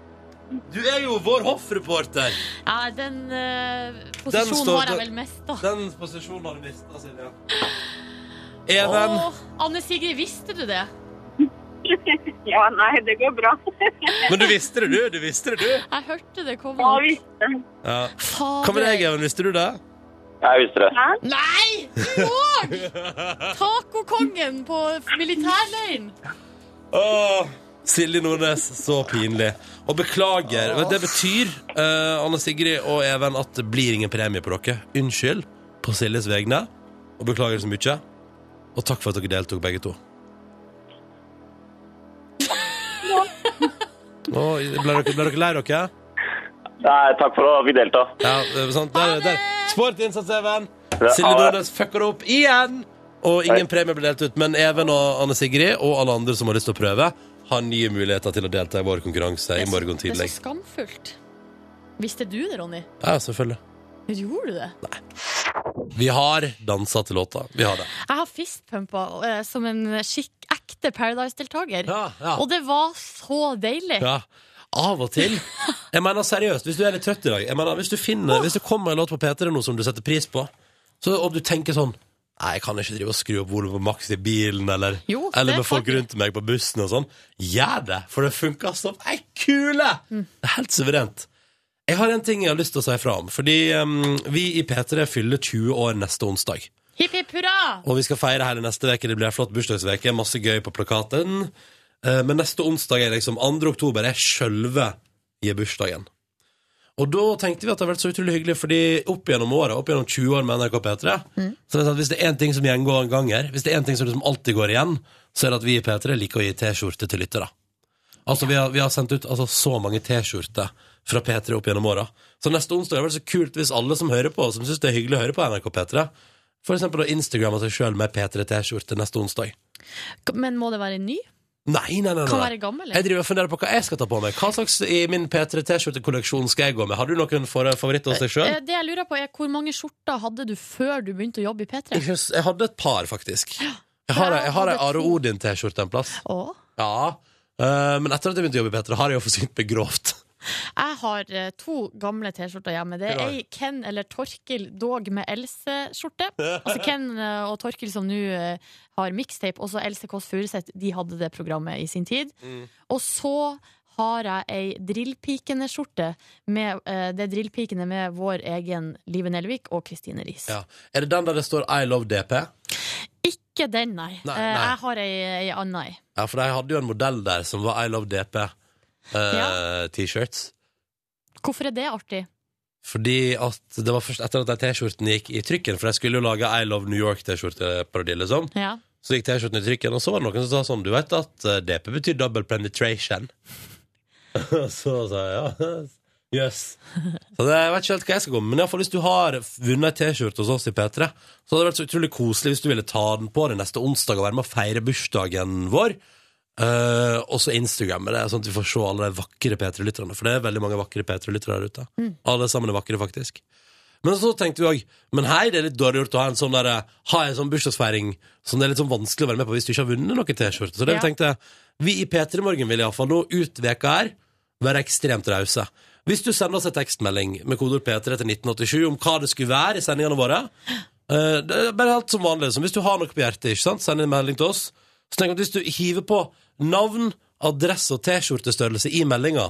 Du er jo vår hoffreporter. Ja, den Den posisjonen står- har jeg vel mista. Den posisjonen har du mista, Silja. Even. Åh, Anne Sigrid, visste du det? Ja, nei, det går bra. Men du visste det, du. Du visste det, du. Jeg hørte det komme. Ja, visste visst. Ja. Fader. Hva med deg, Even? Visste du det? Jeg visste det. Hæ? Nei! Du òg! Tacokongen på militærleiren. Åh, Silje Nordnes, så pinlig. Og beklager. Det betyr, uh, Anne Sigrid og Even, at det blir ingen premie på dere. Unnskyld på Siljes vegne. Og beklager så mye. Og takk for at dere deltok, begge to. Oh, ble, dere, ble dere lei dere? Nei, takk for at vi delta. Ja, det sant. Der, der. Sportinnsats, Even. Silje. Nordnes fucker opp igjen. Og ingen premie ble delt ut. Men Even og Anne Sigrid og alle andre som har lyst til å prøve, har nye muligheter til å delta i vår konkurranse i morgen Det er så skamfullt. Visste du det, Ronny? Ja, selvfølgelig. Gjorde du det? Vi har dansa til låta. Vi har det. Jeg har fistpumpa uh, som en skikk ekte Paradise-deltaker. Ja, ja. Og det var så deilig. ja. Av og til. Jeg mener seriøst, hvis du er litt trøtt i dag mener, Hvis du finner, hvis det kommer en låt på P3 nå som du setter pris på, så, og du tenker sånn Nei, jeg kan ikke drive og skru opp volumet på maks i bilen, eller, Jo, eller med folk rundt meg på bussen og sånn. Gjør det, for det funker som ei kule! Mm. Det er helt suverent. Jeg har en ting jeg har lyst til å si fra om. Fordi um, vi i P3 fyller 20 år neste onsdag. Hipp hipp hurra! Og vi skal feire hele neste uke. Det blir en flott bursdagsveke. Masse gøy på plakaten. Uh, Men neste onsdag er liksom 2. oktober er sjølve bursdagen. Og da tenkte vi at det har vært så utrolig hyggelig, fordi opp gjennom året, opp gjennom 20 år med NRK P3, så det hvis det er én ting som gjengår en ganger, hvis det er én ting som liksom alltid går igjen, så er det at vi i P3 liker å gi T-skjorte til lyttere. Altså, vi har, vi har sendt ut altså, så mange T-skjorter fra P3 opp gjennom åra. Så neste onsdag er det så kult hvis alle som hører på, som syns det er hyggelig å høre på NRK P3, for eksempel å Instagramme seg sjøl med P3-T-skjorte neste onsdag. Men må det være ny? Nei, nei, nei. Kan nei. være gammel? Jeg driver og funderer på hva jeg skal ta på meg. Hva slags i min P3-T-skjortekolleksjon skal jeg gå med? Har du noen favoritter hos deg sjøl? Eh, Det jeg lurer på er Hvor mange skjorter hadde du før du begynte å jobbe i P3? Jeg, hadde et par, faktisk. Jeg har, jeg har ei Are Odin-T-skjorte en plass. Å, Ja. Eh, men etter at jeg begynte å jobbe i P3, har jeg jo forsynt meg grovt. Jeg har eh, to gamle T-skjorter hjemme. Det er ei Ken eller Torkil dog med Else-skjorte. Altså Ken eh, og Torkil som nå eh, har mixtape, og så Else Kåss Furuseth. De hadde det programmet i sin tid. Mm. Og så har jeg ei Drillpikene-skjorte. Det er Drillpikene med vår egen Live Nelvik og Kristine Riis. Ja. Er det den der det står I love DP? Ikke den, nei. Nei, nei. Jeg har ei, ei anna ei. Ja, for de hadde jo en modell der som var I love DP eh, T-shirts. Hvorfor er det artig? Fordi at det var først etter at de T-skjortene gikk i trykken, for de skulle jo lage I love New York-T-skjorteparodi, liksom. Ja. Så gikk T-skjorten i trykken, og så var det noen som sa sånn Du vet at eh, DP betyr double penetration? så sa jeg ja. Jøss. Så det, jeg vet ikke helt hva jeg skal gå med. Men i alle fall, hvis du har vunnet ei T-skjorte hos oss i P3, så hadde det vært så utrolig koselig hvis du ville ta den på deg neste onsdag og være med og feire bursdagen vår. Eh, og så Instagrammer det, sånn at vi får se alle de vakre P3-lytterne. For det er veldig mange vakre P3-lyttere der ute. Alle sammen er vakre, faktisk. Men så tenkte vi òg Men hei, det er litt dårlig gjort å ha en sånn der, Ha en sånn bursdagsfeiring som det er litt sånn vanskelig å være med på hvis du ikke har vunnet noen T-skjorte. Så det Ja. vi tenkte Vi i P3 Morgen vil iallfall nå ut veka her være ekstremt rause. Hvis du sender oss en tekstmelding med kodeord P3 til 1987 om hva det skulle være i sendingene våre uh, Det er bare helt som vanlig. Hvis du har noe på hjertet, ikke sant? send en melding til oss. Så tenk at Hvis du hiver på navn, adresse og T-skjortestørrelse i meldinga,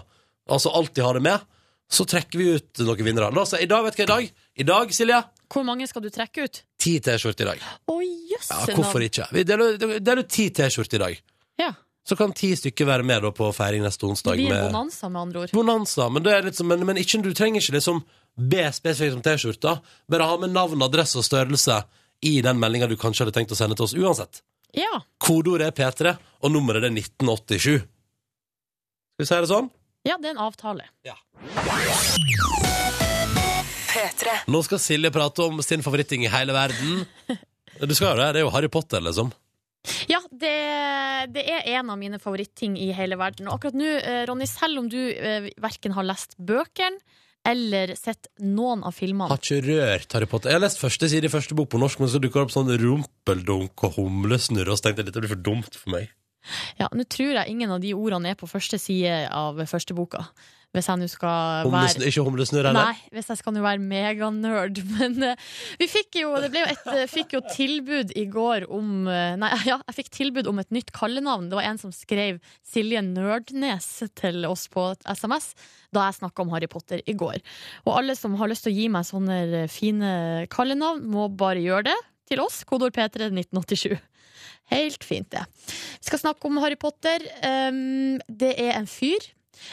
altså alt de har det med, så trekker vi ut noen vinnere. La oss si, I dag, vet du hva i dag? I dag, Silje, Hvor mange skal du trekke ut? ti T-skjorter i dag. Å, jøsse Ja, hvorfor ikke? Vi deler, deler ut ti T-skjorter i dag. Ja. Så kan ti stykker være med på feiring neste onsdag. Det blir med bonanza, med andre ord. Bonanza. Men, det er litt men, men ikke, du trenger ikke liksom be spesifikt om T-skjorta. Bare ha med navn, adresse og størrelse i den meldinga du kanskje hadde tenkt å sende til oss uansett. Ja. Kodeordet er P3, og nummeret er 1987. Skal vi si det sånn? ja, det er en avtale. P3. Nå skal Silje prate om sin favoritting i hele verden. Du skal jo det. Det er jo Harry Potter, liksom. Ja, det, det er en av mine favoritting i hele verden. Og akkurat nå, eh, Ronny, selv om du eh, verken har lest bøkene eller sett noen av filmene Har ikke rørt Harry Potter. Jeg har lest første side i første bok på norsk, men så dukker det opp sånn rumpeldunk og humlesnurr, og så tenkte jeg dette blir for dumt for meg. Ja, Nå tror jeg ingen av de ordene er på første side av første boka. Hvis jeg nå skal Humlesnurr, være ikke humlesnurr heller? Nei, hvis jeg skal nå være meganerd. Men uh, vi fikk jo, det ble jo et, uh, fikk jo tilbud i går om uh, Nei, ja, jeg fikk tilbud om et nytt kallenavn. Det var en som skrev Silje Nerdnes til oss på et SMS da jeg snakka om Harry Potter i går. Og alle som har lyst til å gi meg sånne fine kallenavn, må bare gjøre det til oss. Kodord P3 1987. Helt fint, det. Vi skal snakke om Harry Potter. Um, det er en fyr.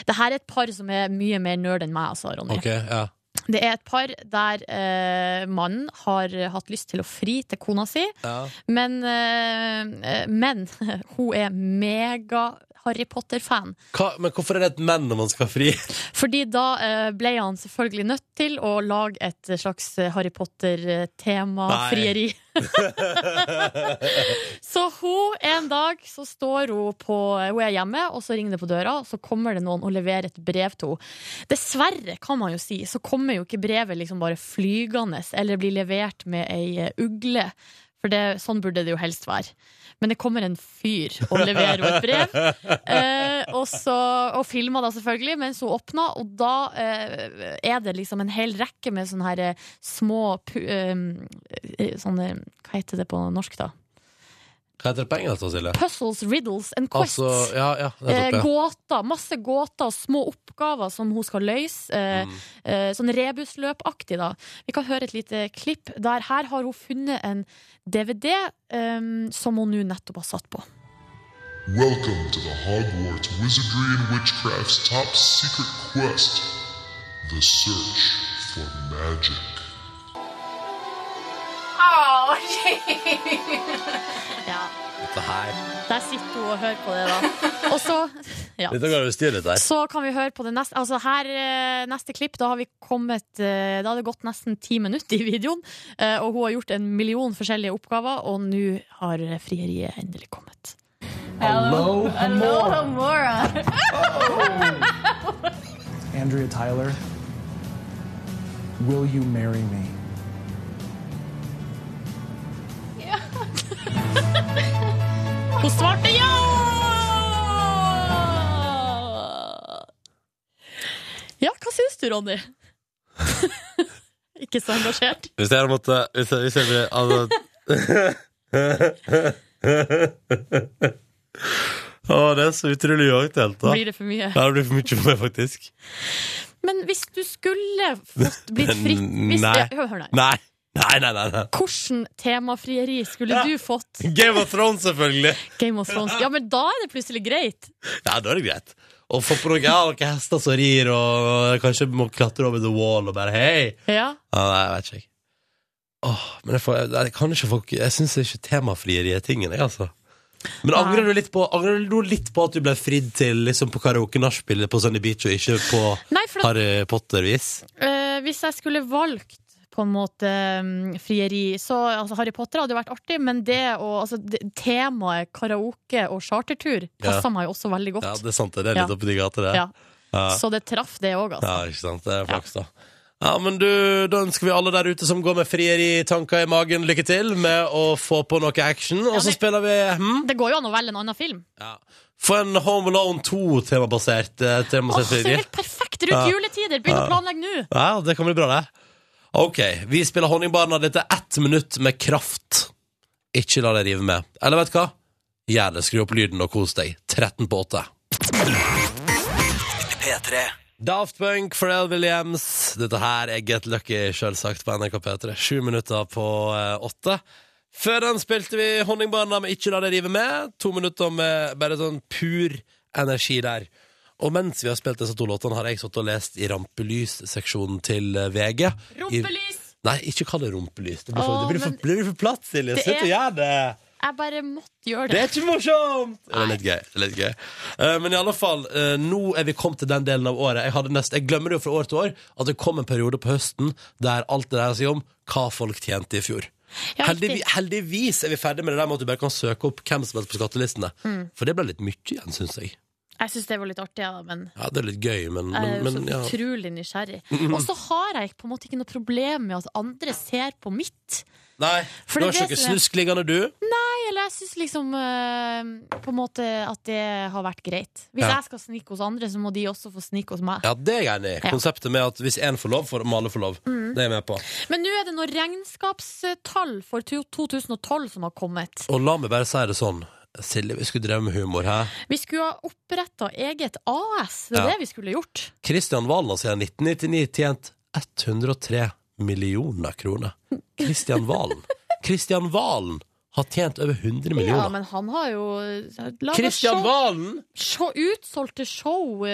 Det her er et par som er mye mer nerd enn meg, altså, Ronny. Okay, ja. Det er et par der eh, mannen har hatt lyst til å fri til kona si, ja. men, eh, men hun er mega Harry Potter-fan. Men hvorfor er det et menn når man skal fri? Fordi da eh, ble han selvfølgelig nødt til å lage et slags Harry Potter-tema-frieri. så hun, en dag så står hun på Hun er hjemme, og så ringer det på døra, og så kommer det noen og leverer et brev til henne. Dessverre, kan man jo si, så kommer jo ikke brevet liksom bare flygende eller blir levert med ei eh, ugle. For det, sånn burde det jo helst være. Men det kommer en fyr og leverer henne et brev. Eh, og, og filmer da selvfølgelig mens hun åpner, og da eh, er det liksom en hel rekke med sånne her eh, små pu, eh, sånne, Hva heter det på norsk, da? Hva heter det på engelsk, Silje? Puzzles, riddles and quests. Altså, ja, ja, Eh, nettopp, ja. gåter, masse gåter og små oppgaver som hun skal løse. Eh, Mm. eh, sånn rebusløpaktig, da. Vi kan høre et lite klipp der. Her har hun funnet en DVD um, som hun nå nettopp har satt på. Welcome to the Hogwarts Wizardry and Witchcraft's top secret quest The Search for Magic. Ja, Dette her. Der sitter hun og hører på det, da. Og så ja. Dette går over styr der. Så kan vi høre på det neste Altså her, eh, neste klipp, da har vi kommet eh, Da har det gått nesten ti minutter i videoen, eh, og hun har gjort en million forskjellige oppgaver, og nå har frieriet endelig kommet. Hello, Mora. Andrea Tyler. Will you marry me? Hun svarte ja! Ja, hva syns du, Ronny? Ikke så engasjert. Hvis jeg hadde måttet Hvis jeg, hvis jeg ble altså, Å, det er så utrolig uaktuelt, da. Blir det for mye? Ja, det blir for mye for meg, faktisk. Men hvis du skulle fått blitt fritt hvis, Nei. hør, hør, nei. Nei. Nei, nei, nei. nei. Hvordan temafrieri skulle Ja. du fått? Game of Thrones, selvfølgelig. Game of Thrones. Ja, men da er det plutselig greit. Ja, da er det greit. Å få på noe, ja, noen hester som rir, og kanskje må klatre over the wall og bare hei. Ja. Ja, nei, jeg vet ikke. Åh, men jeg, får, jeg, kan ikke folk Jeg syns ikke temafrieri er tingen, jeg, altså. Men angrer du litt på Angrer du litt på at du ble fridd til liksom, på karaoke-nachspiel på Sunny Beach, og ikke på Nei, at, Harry Potter-vis? Uh, hvis jeg skulle valgt på en måte mm, frieri, så altså, Harry Potter hadde jo vært artig, men det og altså, det, temaet karaoke og chartertur passer meg jo også veldig godt. Ja, det er sant, det er litt Ja. oppi gater, det. Ja. Ja. Så det traff det òg, altså. Ja, ikke sant. Det er flaks, da. Ja, men du, Da ønsker vi alle der ute som går med frieritanker i magen, lykke til med å få på noe action. Og så spiller vi hm? Det går jo an å velge en annen film. ja. Få en Home Alone 2-temabasert eh, temabasert så er så helt perfekt rundt Ja. juletider! Begynn å planlegge nå! Ja, det kan bli bra, det. Ok, vi spiller Honningbarna. Dette er ett minutt med kraft. Ikke la deg rive med. Eller vet du hva? Gjør det. Skru opp lyden og kos deg. 13 på 8. Daft Punk, Pharrell Williams. Dette her er Get Lucky, selvsagt, på NRK P3. Sju minutter på eh, åtte. Før den spilte vi Honningbarna med Ikke la deg rive med. To minutter med bare sånn pur energi der. Og mens vi har spilt disse to låtene, har jeg satt og lest i rampelysseksjonen til VG. VG. I, Rumpelys! nei, ikke kall det rumpelys. Det blir for, Åh, det blir for, men- blir for platt, Silje. Det Slutt å er- gjøre det! Jeg bare måtte gjøre Det det. er ikke morsomt! Det er litt gøy. Det er litt gøy. Eh, men i alle fall, eh, nå er vi kommet til den delen av året. Jeg, hadde nest, jeg glemmer det jo fra år til år at det kom en periode på høsten der alt det dreier seg om hva folk tjente i fjor. Ja, Heldigvis, riktig. heldigvis er vi ferdig med det der med at du bare kan søke opp hvem som helst på skattelistene. Mm. For det ble litt mye igjen, syns jeg. Jeg syns det var litt artig, ja, men Ja, det er litt gøy, men, jeg er men, jo men så ja. utrolig nysgjerrig. Og så har jeg på en måte ikke noe problem med at andre ser på mitt. Nei, For du har det er ikke det noe som er- snusk liggende, du? Nei, eller jeg syns liksom eh, på en måte at det har vært greit. Hvis Ja. jeg skal snike hos andre, så må de også få snike hos meg. Ja, det er jeg enig i. Ja. Konseptet med at hvis én får lov, får alle få lov. Det er jeg med på. Men nå er det noen regnskapstall for to- 2012 som har kommet. Og la meg bare si det sånn. Silje, vi skulle drevet med humor her. Vi skulle ha oppretta eget AS. Det er Ja. det vi skulle gjort. Kristian Valen har siden 1999 tjent 103 millioner kroner. Kristian Valen. Kristian Valen har tjent over 100 millioner. Ja, men han har jo Kristian Valen! show, utsolgte show.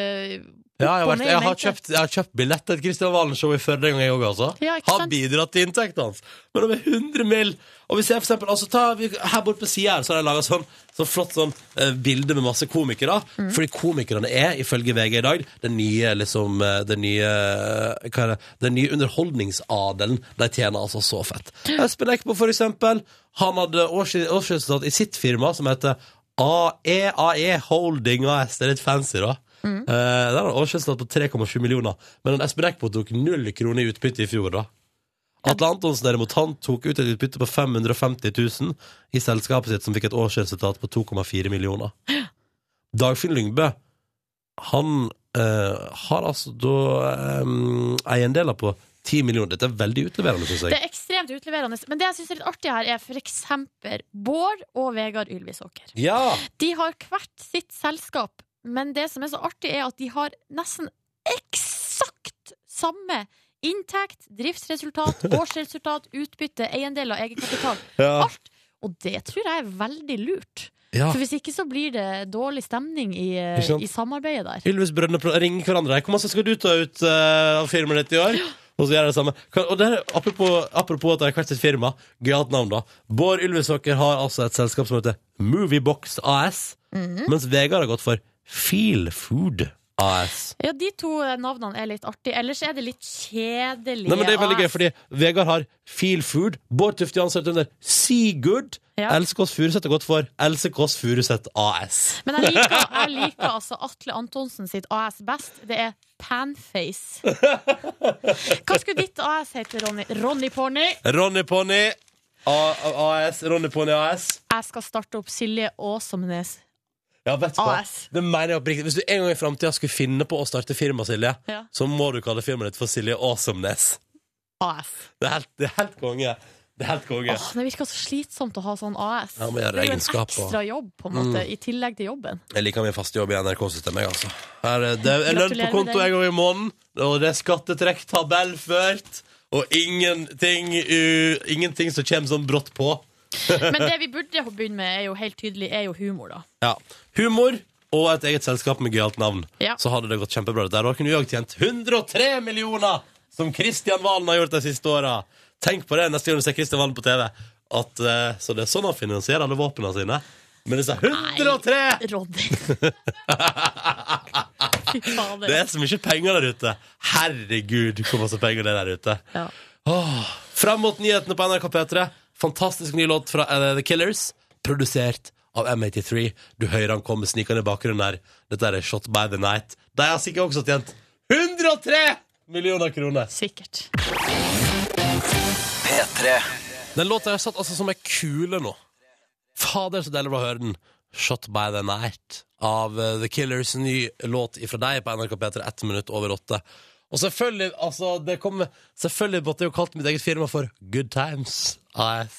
Ja, jeg, har vært, jeg, har kjøpt, jeg har kjøpt billett til et Kristian Valen-show i Førde en gang, jeg òg, altså. Ja, har bidratt til inntekten hans. Men om 100 mill. Og vi ser for eksempel, altså, ta, vi, Her borte på sida her så har jeg laga sånn, sånn flott sånn, uh, bilde med masse komikere. Mm. Fordi komikerne er, ifølge VG i dag, den nye liksom, eh, den nye, eh, hva er det, den nye underholdningsadelen. De tjener altså så fett. Espen Eckbo, for eksempel, han hadde års- årsresultat i sitt firma som heter AEAE Holding AS. Det er litt fancy, da. Mm. Eh, der har årsresultat på 3,7 millioner. Men en Espen Eckbo tok null kroner i utbytte i fjor, da. Atle Antonsen derimot, han tok ut et utbytte på 550 000 i selskapet sitt, som fikk et årsresultat på 2,4 millioner. Dagfinn Lyngbø, han eh, har altså da um, eiendeler på 10 millioner. Dette er veldig utleverende, syns Det er ekstremt utleverende. Men det jeg syns er litt artig her, er for eksempel Bård og Vegard Ylvisåker. Ja! De har hvert sitt selskap, men det som er så artig, er at de har nesten eksakt samme inntekt, driftsresultat, årsresultat, utbytte, eiendeler, egenkapital. Ja. Alt. Og det tror jeg er veldig lurt. ja. For hvis ikke så blir det dårlig stemning i, i samarbeidet der. Ylvis Brønne ringer hverandre. Hvor masse skal du ta ut uh, av firmaet ditt i år? Og så gjør de det samme. Og det er, apropos, apropos at de har hvert sitt firma, gøyalt navn, da. Bård Ylvisåker har altså et selskap som heter Moviebox AS, mens Vegard har gått for Feel Food AS. Ja, de to eh, navnene er litt artige. Ellers er det litt kjedelig. Nei, men det er veldig gøy, fordi Vegard har Feel Food. Bård Tufte Janseth under Sigurd. Ja. Else Kåss Furuseth er godt for Else Kåss Furuseth AS. Men jeg liker, jeg liker altså Atle Antonsen sitt AS best. Det er Panface. Hva skulle ditt AS hete, Ronny? Ronny Pony. Ronny Pony AS. Ronny Pony AS. Jeg skal starte opp Silje Åsomnes. Ja, vet du hva? AS. Det mener jeg oppriktig. Hvis du en gang i framtida skulle finne på å starte firma, Silje, Ja. så må du kalle firmaet ditt for Silje Awesomeness. AS. Det er helt, det er helt konge. Det er helt konge. Åh, det virker så slitsomt å ha sånn AS. Ja, må gjøre det er jo en og- ekstra jobb, på en måte, i tillegg til jobben. Jeg liker min faste jobb i NRK-systemet, jeg, altså. Her er det er lønn på Gratulerer konto en gang i måneden, og det er skattetrekk tabellført, og ingenting, u, ingenting som kommer sånn brått på. Men det vi burde begynne med, er jo helt tydelig, er jo humor, da. Ja. Humor og et eget selskap med gøyalt navn. Ja. Så hadde det gått kjempebra. Der kunne vi tjent 103 millioner, som Kristian Valen har gjort de siste åra. Tenk på det neste gang du ser Kristian Valen på TV. At, eh, så det er sånn han finansierer alle våpnene sine. Men disse 103 Nei, Roddy. Det er så mye penger der ute. Herregud, hvor masse penger det er der ute. Ja. Åh, Fram mot nyhetene på NRK P3. Fantastisk ny låt fra eh, The Killers. Produsert av M83. Du hører han komme snikende i bakgrunnen der. Dette er Shot by the Night. De har sikkert også tjent 103 millioner kroner! Sikkert. P3. Den låta har satt altså som ei kule nå. Fader, så deilig å høre den. Shot by the Night av eh, The Killers. Ny låt ifra deg på NRK P3 ett minutt over åtte. Og selvfølgelig, altså det kom, Selvfølgelig måtte jeg jo kalt mitt eget firma for Good Times AS.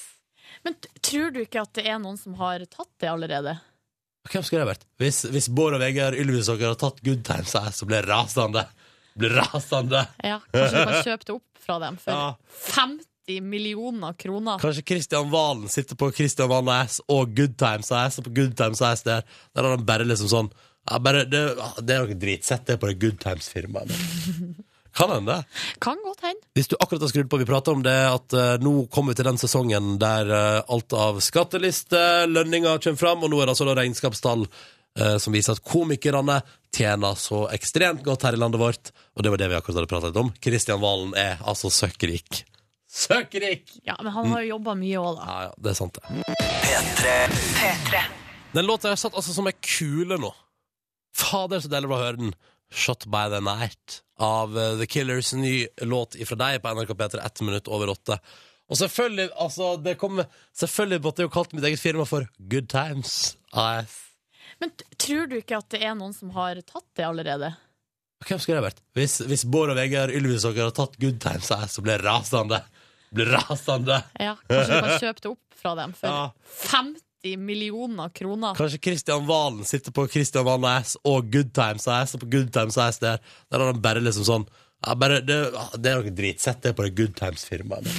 Men tror du ikke at det er noen som har tatt det allerede? Hvem skulle det vært? Hvis, hvis Bård og Vegard Ylvisåker hadde tatt Good Times AS, så ble det rasende. Blir rasende. Ja, Kanskje du kan kjøpe det opp fra dem for Ja. 50 millioner kroner? Kanskje Kristian Valen sitter på Kristian Valen AS og Good Times AS, og på Good Times AS der, der har han bare liksom sånn ja, bare, det, det er noe dritsett, det er på det Good Times-firmaet. Kan hende. Kan godt hende. Hvis du akkurat har skrudd på, vi prater om det at eh, nå kommer vi til den sesongen der eh, alt av skattelister, lønninger kommer fram, og nå er det altså da regnskapstall eh, som viser at komikerne tjener så ekstremt godt her i landet vårt, og det var det vi akkurat hadde pratet om. Kristian Valen er altså søkkrik. Søkkrik! Ja, Men han har jo jobba mye òg, da. Ja, ja, det er sant det. Den låta er satt altså som ei kule nå. Fader, så deilig å høre den. Shot by the Night av eh, The Killers. Ny låt ifra deg på NRK P3 ett minutt over åtte. Og selvfølgelig, altså, det kom, selvfølgelig måtte jeg jo kalt mitt eget firma for Good Times AF. Men tror du ikke at det er noen som har tatt det allerede? Hvem skulle det vært? Hvis, hvis Bård og Vegard Ylvisåker har tatt Good Times AS, så blir det rasende. Blir rasende. Ja, Kanskje du kan kjøpe det opp fra dem for Ja. 50 millioner kroner? Kanskje Kristian Valen sitter på Kristian Valen AS og Good Times AS, og på Good Times AS der, der har han bare liksom sånn ja, bare, det, det er noe dritsett, det det på det Good Times-firmaet.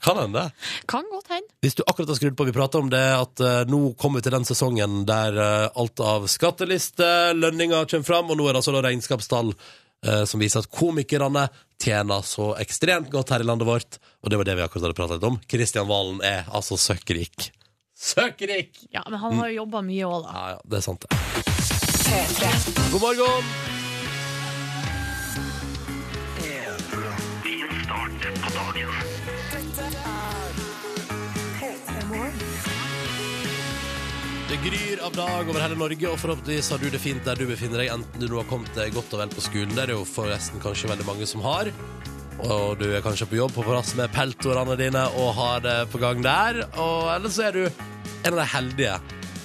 Kan hende. Kan godt hende. Hvis du akkurat har skrudd på, vi prater om det at uh, nå kommer vi til den sesongen der uh, alt av skattelister, lønninger kommer fram, og nå er det altså da regnskapstall uh, som viser at komikerne tjener så ekstremt godt her i landet vårt, og det var det vi akkurat hadde pratet om. Kristian Valen er altså søkkrik. Søkkrik! Ja, Men han har jo jobba mye òg, da. Ja, ja, det er sant det. God morgen! Det gryr av dag over hele Norge, og forhåpentligvis har du det fint der du befinner deg, enten du nå har kommet deg godt og vel på skolen. Det er det jo forresten kanskje veldig mange som har. Og du er kanskje på jobb på plass med peltorene dine og har det på gang der. Og ellers så er du en av de heldige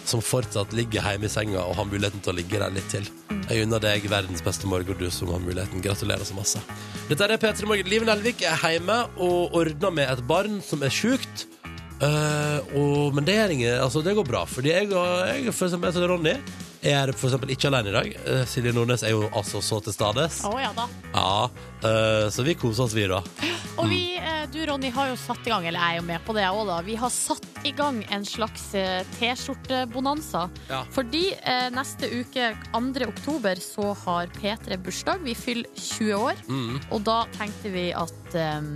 som fortsatt ligger hjemme i senga og har muligheten til å ligge der litt til. Jeg unner deg verdens beste morgen, du som har muligheten. Gratulerer så masse. Dette er P3 Morgen. Liven Elvik er hjemme og ordner med et barn som er sjukt. Uh, og, men det, er ingen, altså, det går bra, fordi jeg og, jeg, for eksempel, jeg heter Ronny er for eksempel ikke alene i dag. Eh, Silje Nordnes er jo altså så til stades. Å ja da. Ja, eh, så vi koser oss, vi, da. Og vi, eh, du Ronny, har jo satt i gang, eller jeg er jo med på det òg, da. Vi har satt i gang en slags eh, T-skjortebonanza. Ja. Fordi eh, neste uke, 2. oktober, så har P3 bursdag. Vi fyller 20 år. Mm. Og da tenkte vi at eh,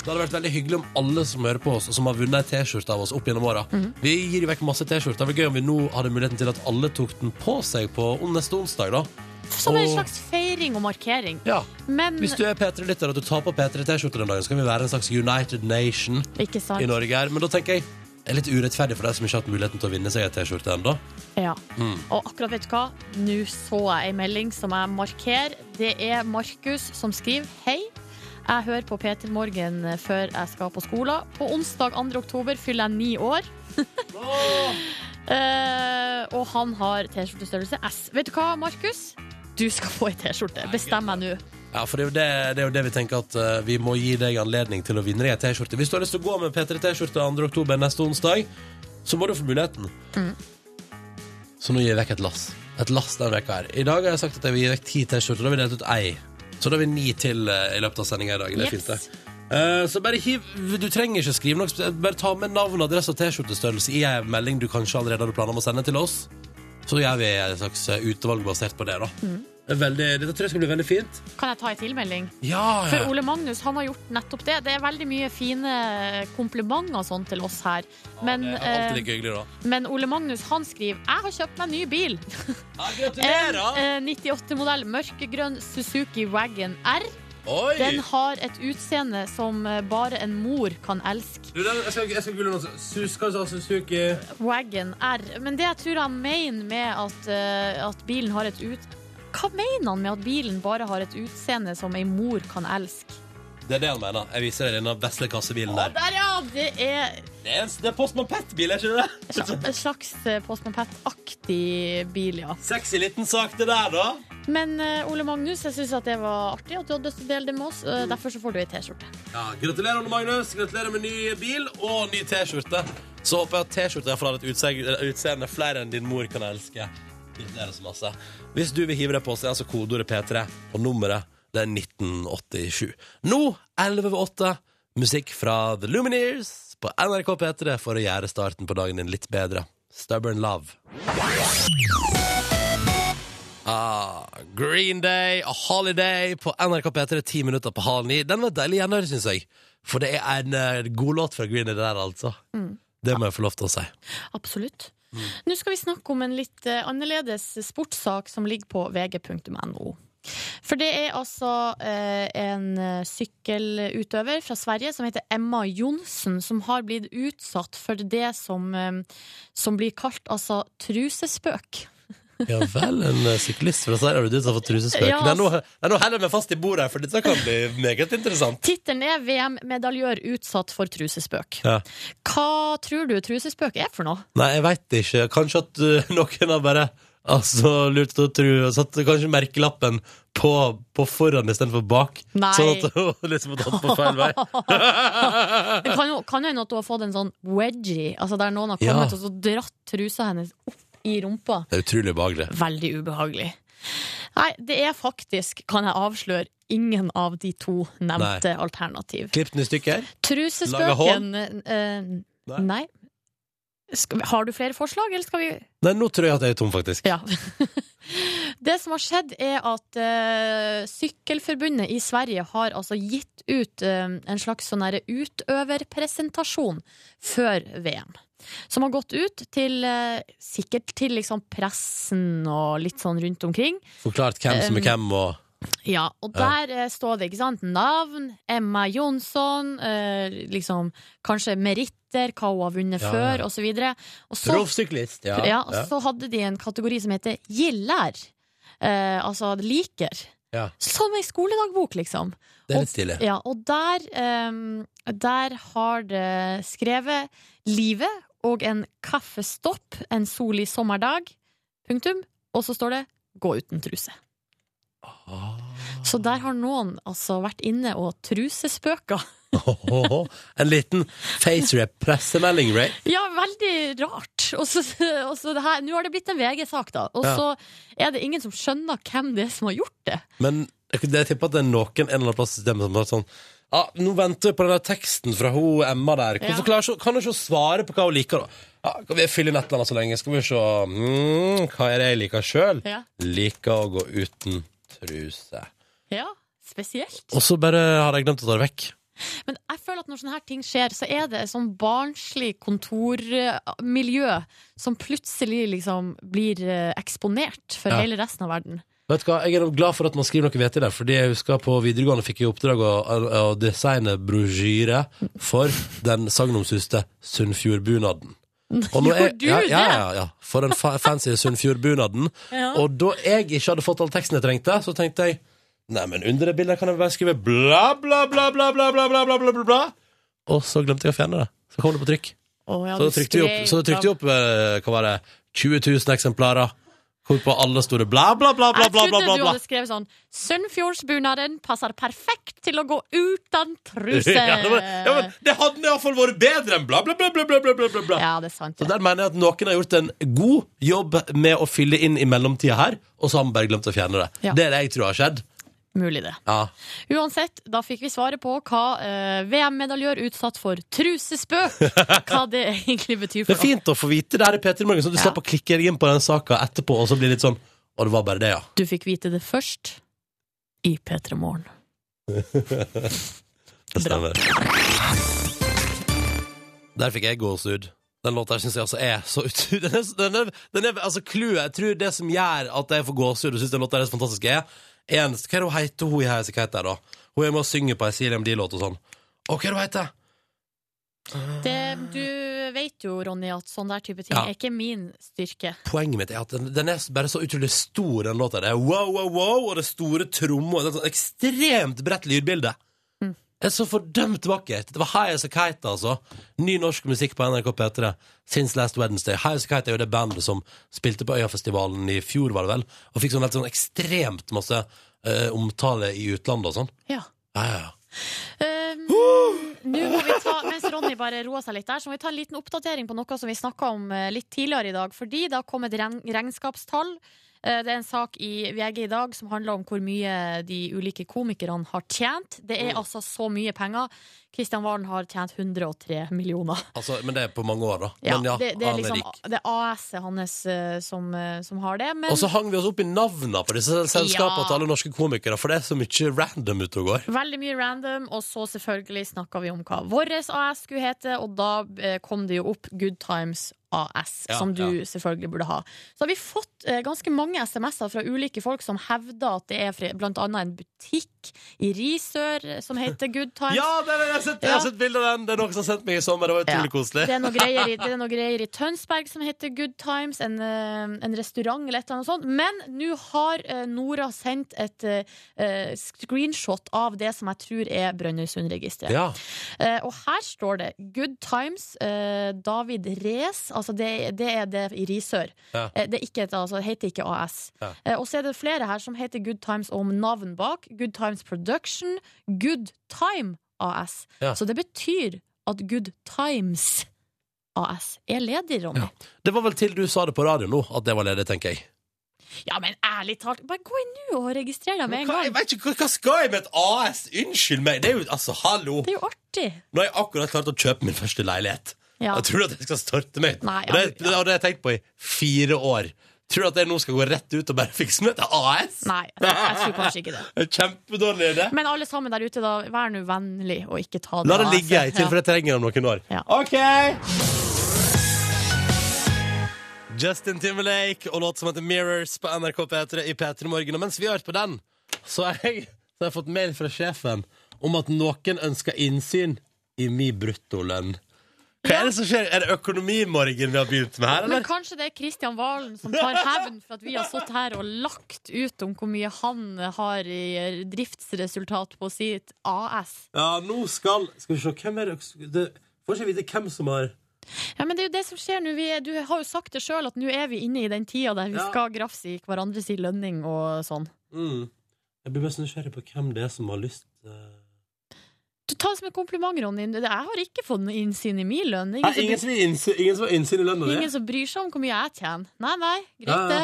Det hadde vært veldig hyggelig om alle som hører på oss, og som har vunnet ei T-skjorte av oss opp gjennom åra Vi gir vekk masse T-skjorter. Det gøy om vi nå hadde muligheten til at alle tok den på seg på neste onsdag, da. Som en slags feiring og markering. Ja. Men Hvis du er P3-lytter og du tar på P3-T-skjorte den dagen, så kan vi være en slags United Nation i Norge her. Men da tenker jeg det er litt urettferdig for deg som ikke har hatt muligheten til å vinne seg en T-skjorte ennå. Ja. Mm. Og akkurat vet du hva? Nå så jeg ei melding som jeg markerer. Det er Markus som skriver Hei. Jeg hører på P3 Morgen før jeg skal på skolen. På onsdag 2. oktober fyller jeg ni år. Eh, og han har T-skjortestørrelse S. Vet du hva, Markus? Du skal få ei T-skjorte. Bestem deg nå. Ja, for det er, jo det, det er jo det vi tenker at eh, vi må gi deg anledning til å vinne deg ei T-skjorte. Hvis du har lyst til å gå med P3-T-skjorte 2. oktober neste onsdag, så må du få muligheten. Mm. Så nå gir jeg vekk et lass. Et lass den veka her. I dag har jeg sagt at jeg vil gi vekk ti T-skjorter. Da vil jeg delt ut ei. Så da har vi ni til eh, i løpet av sendinga i dag. Det er Yes. fint, det. Eh, så bare hiv Du trenger ikke skrive noe. spesielt. Bare ta med navn, adresse og T-skjortestørrelse i en melding du kanskje allerede hadde planer om å sende til oss. Så gjør vi et slags eh, utvalg basert på det, da. Det er veldig, dette tror jeg skal bli veldig fint. Kan jeg ta en tilmelding? Ja, ja. For Ole Magnus han har gjort nettopp det. Det er veldig mye fine komplimenter og sånn til oss her. Men, det er alltid eh, like hyggelig, da. men Ole Magnus han skriver Jeg har kjøpt meg ny bil. Ja, gratulerer! En 98-modell mørkegrønn Suzuki Wagon R. Oi! Den har et utseende som eh, bare en mor kan elske. Du, den, jeg skal, jeg skal noe. Sus, hva sa Suzuki? Wagon R. Men det jeg tror han mener med at, eh, at bilen har et ut... Hva mener han med at bilen bare har et utseende som ei mor kan elske? Det er det han mener. Jeg viser deg denne kassebilen Å, der. der, ja! Det er Det er, en- det er Postman Pet-bil, er ikke det? en slags, eh, Postman Pet-aktig bil, ja. Sexy liten sak, det der, da. Men uh, Ole Magnus, jeg syns det var artig at du hadde lyst til å dele det med oss. eh, derfor så får du ei T-skjorte. Ja, gratulerer, Ole Magnus. Gratulerer med ny bil og ny T-skjorte. Så håper jeg at T-skjorta har et utseende flere enn din mor kan elske. Gratulerer så masse. Hvis du vil hive deg på, så er altså kodeordet P3, og nummeret det er 1987. Nå, 11 over 8, musikk fra The Lumineers på NRK P3 for å gjøre starten på dagen din litt bedre. Stubborn Love. Ah, Green Day A Holiday på NRK P3 ti minutter på halv ni. Den var deilig gjenhør, syns jeg. For det er en uh, god låt fra Green Day, det der, altså. Det må jeg få lov til å si. Absolutt. Nå skal vi snakke om en litt eh, annerledes sportssak som ligger på vg.no. For det er altså eh, en eh, sykkelutøver fra Sverige som heter Emma Johnsen, som har blitt utsatt for det som, eh, som blir kalt altså trusespøk. Ja vel, en eh, syklist fra Sverige har for trusespøk. Ja, nå, nei, nå heller meg fast i bordet, her, for dette kan bli meget interessant. Tittelen er 'VM-medaljør utsatt for trusespøk'. Ja. Hva tror du trusespøk er for noe? Nei, jeg veit ikke. Kanskje at uh, noen har bare altså, lurt til å tro satt kanskje merkelappen på, på foran istedenfor bak. Nei. Sånn at hun liksom har tatt på feil vei. Det kan jo kan hende at du har fått en sånn wedgie, altså der noen har Ja. kommet og så dratt trusa hennes opp i rumpa. Det er utrolig ubehagelig. Veldig ubehagelig. Nei, det er faktisk, kan jeg avsløre, ingen av de to nevnte alternativ. Klipp den i stykker. Laga Trusespøken eh, Nei. Nei. Skal, har du flere forslag, eller skal vi Nei, nå tror jeg at jeg er tom, faktisk. Ja. Det som har skjedd, er at uh, Sykkelforbundet i Sverige har altså gitt ut uh, en slags sånn utøverpresentasjon før VM. Som har gått ut til uh, sikkert til liksom pressen og litt sånn rundt omkring. Forklart hvem som er hvem, og Ja, og der eh, står det, ikke sant, navn, Emma Jonsson, eh, liksom kanskje meritter, hva hun har vunnet Ja, før, osv. og så videre. Og proffsyklist. Ja. ja, og så hadde de en kategori som heter giller, eh, altså liker. Ja. Som ei skoledagbok, liksom. Det er litt stilig. Ja, og der, eh, der har det skrevet livet og en kaffestopp en solig sommerdag, punktum, og så står det gå uten truse. Ah. Så der har noen altså vært inne og trusespøka. En liten facerap-pressemelding, Ray. Ja, veldig rart. Og så, og så det her, Nå har det blitt en VG-sak, da. Og Ja. så er det ingen som skjønner hvem det er som har gjort det. Men jeg tipper at det er noen en eller annen plass i systemet som har sånn ja, Nå venter vi på den teksten fra hun Emma der. Hvorfor Ja. klarer kan hun ikke svare på hva hun liker? da? Ja, kan vi fylle inn et eller annet så lenge? Skal vi se mm, Hva er det jeg liker sjøl? Ja. Liker å gå uten truse. Ja, spesielt. Og så bare har jeg glemt å ta det vekk. Men jeg føler at når sånne her ting skjer, så er det et sånn barnslig kontormiljø som plutselig liksom blir eh, eksponert for Ja. hele resten av verden. Vet du hva, Jeg er glad for at man skriver noe vettig der, fordi jeg husker på videregående fikk jeg i oppdrag å, å designe brosjyre for den sagnomsuste Sunnfjordbunaden. Gjorde du ja, det? Ja, ja, ja. For den fa fancy Sunnfjordbunaden. Ja. Og da jeg ikke hadde fått all teksten jeg trengte, så tenkte jeg Nei, men under det bildet kan jeg bare skrive bla, bla, bla, bla, bla, bla, bla, bla, bla, bla, bla. Og så glemte jeg å fjerne det. Så kom det på trykk. Oh, ja, Så da trykte vi opp, så trykte vi opp eh, hva var det, 20 000 eksemplarer. Hvorpå alle store bla, bla, bla, bla, bla, bla, bla. Jeg trodde du hadde skrevet sånn Sunnfjordsbunaden passer perfekt til å gå uten truse. ja, men, ja, men det hadde iallfall vært bedre enn bla, bla, bla, bla, bla, bla, bla. Ja, det er sant. Ja. Så der mener jeg at noen har gjort en god jobb med å fylle inn i mellomtida her, og så har man bare glemt å fjerne det. Ja. Det er det jeg tror har skjedd. Mulig det. Ja. Uansett, da fikk vi svaret på hva eh, VM-medaljør utsatt for trusespøk, hva det egentlig betyr for Det er fint å få vite det her i P3 Morgen, så du Ja. slipper å klikke deg inn på den saka etterpå, og så blir det litt sånn Og det var bare det, ja. Du fikk vite det først i P3 Morgen. Det stemmer. Der fikk jeg gåsehud. Den låta syns jeg altså er så utrolig Den den den er altså clouet. Jeg tror det som gjør at jeg får gåsehud og syns den låta er så fantastisk, er en, Hva er det hun heter, hun i her som heter da? Hun er med og synger på ei D-låt og sånn. Å, hva er det hun heter? Det, du vet jo, Ronny, at sånn der type ting Ja. er ikke min styrke. Poenget mitt er at den, den er bare så utrolig stor, den låta. Det er wow, wow, wow, og det store trommer. Det er et sånn ekstremt bredt lydbilde. Er så fordømt vakkert. Det var High As A Kite, altså. Ny norsk musikk på NRK P3 since last Wednesday. High As A Kite er jo det bandet som spilte på Øyafestivalen i fjor, var det vel, og fikk sånn helt sånn ekstremt masse uh, omtale i utlandet og sånn. Ja. Ja, ja, ja. Um, Nå må vi ta, Mens Ronny bare roer seg litt der, så må vi ta en liten oppdatering på noe som vi snakka om eh, litt tidligere i dag. Fordi det har kommet regn regnskapstall. Eh, Det er en sak i VG i dag som handler om hvor mye de ulike komikerne har tjent. Det er altså så mye penger. Kristian Valen har tjent 103 millioner. Altså, men det er på mange år, da. Ja, men ja, det, det er han er liksom rik. det er AS-et hans eh, som, eh, som har det. Men Og så hang vi oss opp i navnene på disse selskapene Ja. til alle norske komikere, for det er så mye random ute og går. Veldig mye random, og så selvfølgelig snakka vi om hva vår AS skulle hete, og da eh, kom det jo opp Good Times AS, Ja, som du ja. selvfølgelig burde ha. Så har vi fått eh, ganske mange SMS-er fra ulike folk som hevder at det er bl.a. en butikk i Risør som heter Good Times. Ja, det er det har sett, jeg har sett bilde av den! Det er noen som har sendt meg i sommer. Det var utrolig koselig. Det er noe greier i, det er noe greier i Tønsberg som heter Good Times, en, eh, en restaurant eller et eller annet sånt. Men nå har eh, Nora sendt et eh, screenshot av det som jeg tror er Brønnøysundregisteret. Ja. Uh, og her står det Good Times, uh, David Rees. Altså det, det er det i Risør. Ja. Det, er ikke altså, heter ikke AS. Ja. Og så er det flere her som heter Good Times om navn bak. Good Times Production. Good Time AS. Ja. Så det betyr at Good Times AS er ledig, Ronny. Ja. Det var vel til du sa det på radio nå, at det var ledig, tenker jeg. Ja, men ærlig talt, bare gå inn nå og registrer deg med en Hva, jeg vet ikke, hva, skal jeg med et AS? Unnskyld meg! Det er jo, altså, hallo! Det er jo artig. Nå har jeg akkurat klart å kjøpe min første leilighet. Ja. Jeg tror at jeg skal starte med Nei, og ja, det, og det har jeg tenkt på i fire år. Tror du at jeg nå skal gå rett ut og bare fikse med et AS? Nei, jeg, jeg tror kanskje ikke det. Kjempedårlig idé. Men alle sammen der ute, da, vær nå vennlig og ikke ta det La det ligge i tilfelle jeg trenger det om noen år. Ja. OK! Justin Timberlake og låt som heter Mirrors på NRK P3 i P3 Morgen. Og mens vi har hørt på den, så har jeg, så har jeg fått mail fra sjefen om at noen ønsker innsyn i min bruttolønn. Hva er det som skjer? Er det Økonomimorgen vi har begynt med her, Men kanskje det er Kristian Valen som tar hevn for at vi har stått her og lagt ut om hvor mye han har i driftsresultat på sitt AS. Ja, nå skal Skal vi se, hvem er det, det Får ikke vite hvem som har Ja, men det er jo det som skjer nå. Du har jo sagt det sjøl, at nå er vi inne i den tida der vi Ja. skal grafse i hverandres lønning og sånn. mm. Jeg blir mest nysgjerrig på hvem det er som har lyst eh. Tar det som en kompliment, Ronny. Jeg har ikke fått noe innsyn i min lønn. Ingen, som, ingen, som innsyn, ingen som har innsyn i lønna di? ingen som bryr seg om hvor mye jeg tjener. Nei, nei, greit det.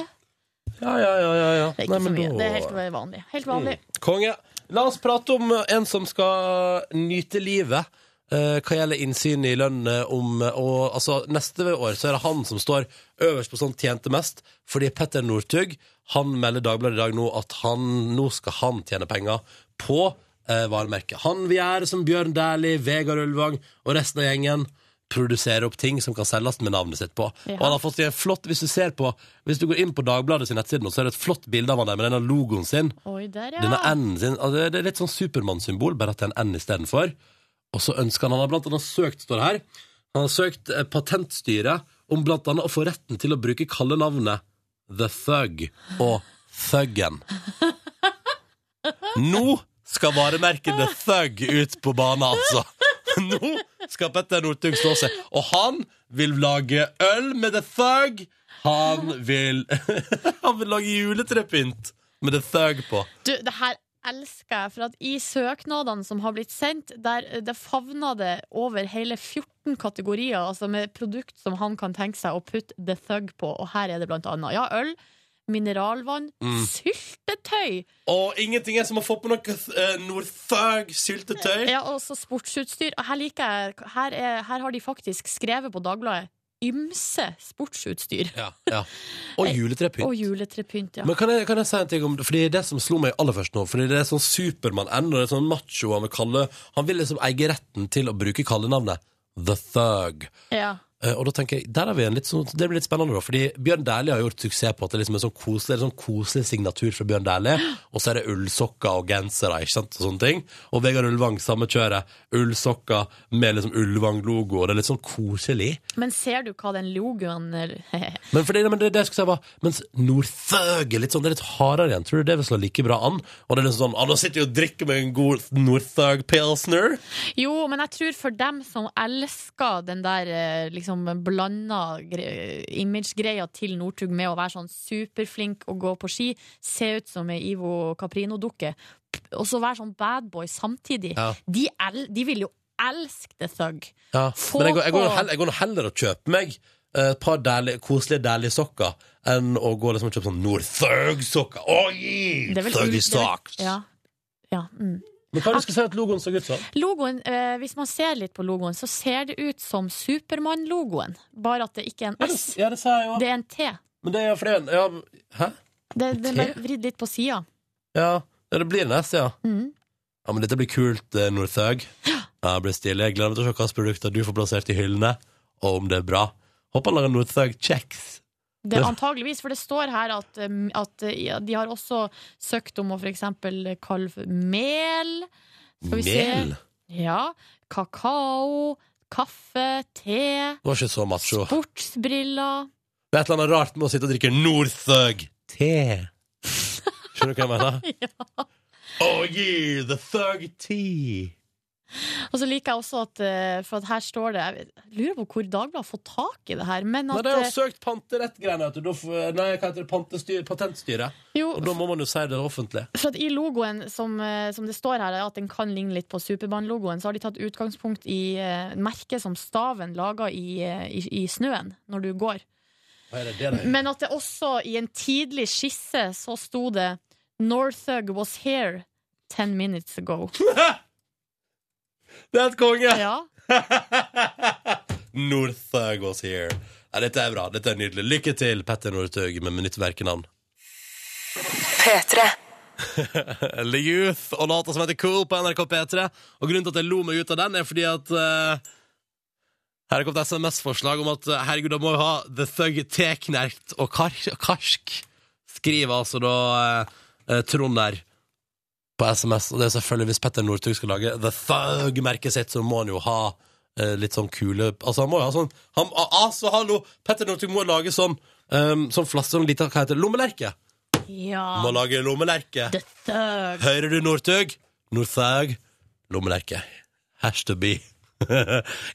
Ja, ja, ja, ja, ja. Det er ikke Nei, så mye. da- Det er helt vanlig. Helt vanlig. Konge. La oss prate om en som skal nyte livet. eh, hva gjelder innsyn i lønn eh, om og, altså, Neste år så er det han som står øverst på sånn tjente mest, fordi Petter Northug han melder Dagbladet i dag nå at han, nå skal han tjene penger på eh, varemerket. Han vil gjøre som Bjørn Dæhlie, Vegard Ulvang og resten av gjengen. Produsere opp ting som kan selges med navnet sitt på. Ja. Og han har fått en flott, Hvis du ser på Hvis du går inn på Dagbladet sin nettside nå, så er det et flott bilde av han der med denne logoen sin. Oi, der, Denne. N-en sin altså Det er litt sånn Supermann-symbol, bare at det er en N istedenfor. Og så ønsker han Han har blant annet søkt, står det her, han har søkt eh, Patentstyret om blant annet å få retten til å bruke kallenavnet The Thug og Thuggen. Nå skal varemerket The Thug ut på banen, altså. Nå skal Petter Northug stå seg. Og han vil lage øl med The Thug. Han vil Han vil lage juletrepynt med The Thug på. Du, det her elsker jeg, for at i søknadene som har blitt sendt, der det favner det over hele 14 kategorier, altså med produkt som han kan tenke seg å putte The Thug på, og her er det blant annet ja, øl, mineralvann, Mm. syltetøy, Og ingenting er som å få på noe uh, Northug-syltetøy. ja, og så sportsutstyr. Og her liker jeg, her, er, her har de faktisk skrevet på Dagbladet ymse sportsutstyr. Ja, ja. Og juletrepynt. Og juletrepynt, ja. Men kan jeg, kan jeg si en ting om? Fordi det som slo meg aller først nå Fordi det er sånn Supermann N, og det er sånn macho han vil kalle Han vil liksom eie retten til å bruke kallenavnet The Thug. ja. Eh, og da tenker jeg, der er vi en litt sånn, Det blir litt spennende, da. Fordi Bjørn Dæhlie har gjort suksess på at det liksom er sånn koselig, er sånn koselig signatur fra Bjørn Dæhlie. Og så er det ullsokker og gensere, ikke sant, og sånne ting. Og Vegard Ulvang, samme kjøret. Ullsokker med liksom Ulvang-logo, og det er litt sånn koselig. Men ser du hva den logoen Men for det, men det, det jeg skulle si var Mens Northug er litt sånn Det er litt hardere igjen Tror du det vil slå like bra an? Og det er liksom sånn ah, Nå sitter jeg og drikker med en god Northug Pilsner Jo, men jeg tror for dem som elsker den der eh, liksom blanda gre- image-greia til Northug med å være sånn superflink og gå på ski, se ut som ei Ivo Caprino-dukke, og så være sånn bad boy samtidig, Ja. de, de vil jo elske The Thug. ja. Få Men jeg går, nå heller, heller og kjøper meg eh, Et par dælig, koselige deilige sokker Enn å gå liksom og kjøpe sånn Northug sokker Oi, Det er Thuggy socks Ja. ja mm. Men hva er det du skal si at logoen så ut som? Logoen, eh, hvis man ser litt på logoen, så ser det ut som Supermann-logoen, bare at det ikke er en Ja, det, S, ja, det sa jeg jo det er en T. Men det er jo fordi ja, Hæ? Det, det er bare vridd litt på sida. Ja, ja, det blir en S, ja Mm. Ja, men dette blir kult, eh, Northug. Ja, det blir stilig. Jeg gleder meg til å se hvilke produkter du får plassert i hyllene, og om det er bra. Håper han lager Northug Checks. Det antageligvis, for det står her at, um, at uh, ja, de har også søkt om å eksempel kalle mel. Skal vi Mel? se. Ja. Kakao, kaffe, te, Det var ikke så macho. sportsbriller. Det er et eller annet rart med å sitte og drikke Northug te. Skjønner du hva jeg mener? Ja. Oh yeah, the thug tea. Og så liker jeg også at uh, For at her står det Jeg lurer på hvor Dagbladet har fått tak i det her. Men Nei, at det er jo uh, søkt panterett-greiene. vet du. Nei, hva heter det? Pantestyr, patentstyret. Jo, Og da må man jo si det offentlig. For at I logoen, som, eh, som det står her, at den kan ligne litt på Supermann-logoen, så har de tatt utgangspunkt i merket som staven lager i, eh, i, i snøen når du går. Men at det også i en tidlig skisse så sto det Northug was here ten minutes ago. Det er et konge! Ja, Northug was here. Ja, dette er bra. Dette er nydelig. Lykke til, Petter Northug, med nytt verkenavn. P3. The Youth og låta som heter Cool på NRK P3. Og grunnen til at jeg lo meg ut av den, er fordi at uh, her er kommet SMS-forslag om at uh, herregud, da må vi ha The Thug teknert og kar karsk. Skriver altså da uh, Trond der på SMS. Og det er selvfølgelig hvis Petter Northug skal lage The Thug-merket sitt, så må han jo ha eh, litt sånn kule Altså, han må jo ha sånn han, Altså, hallo! Petter Northug må lage sånn um, Sånn flaske, sånn lita, hva heter det, lommelerke. ja. Må lage lommelerke. The Thug. Hører du Northug? Northug. Lommelerke. Hash to be.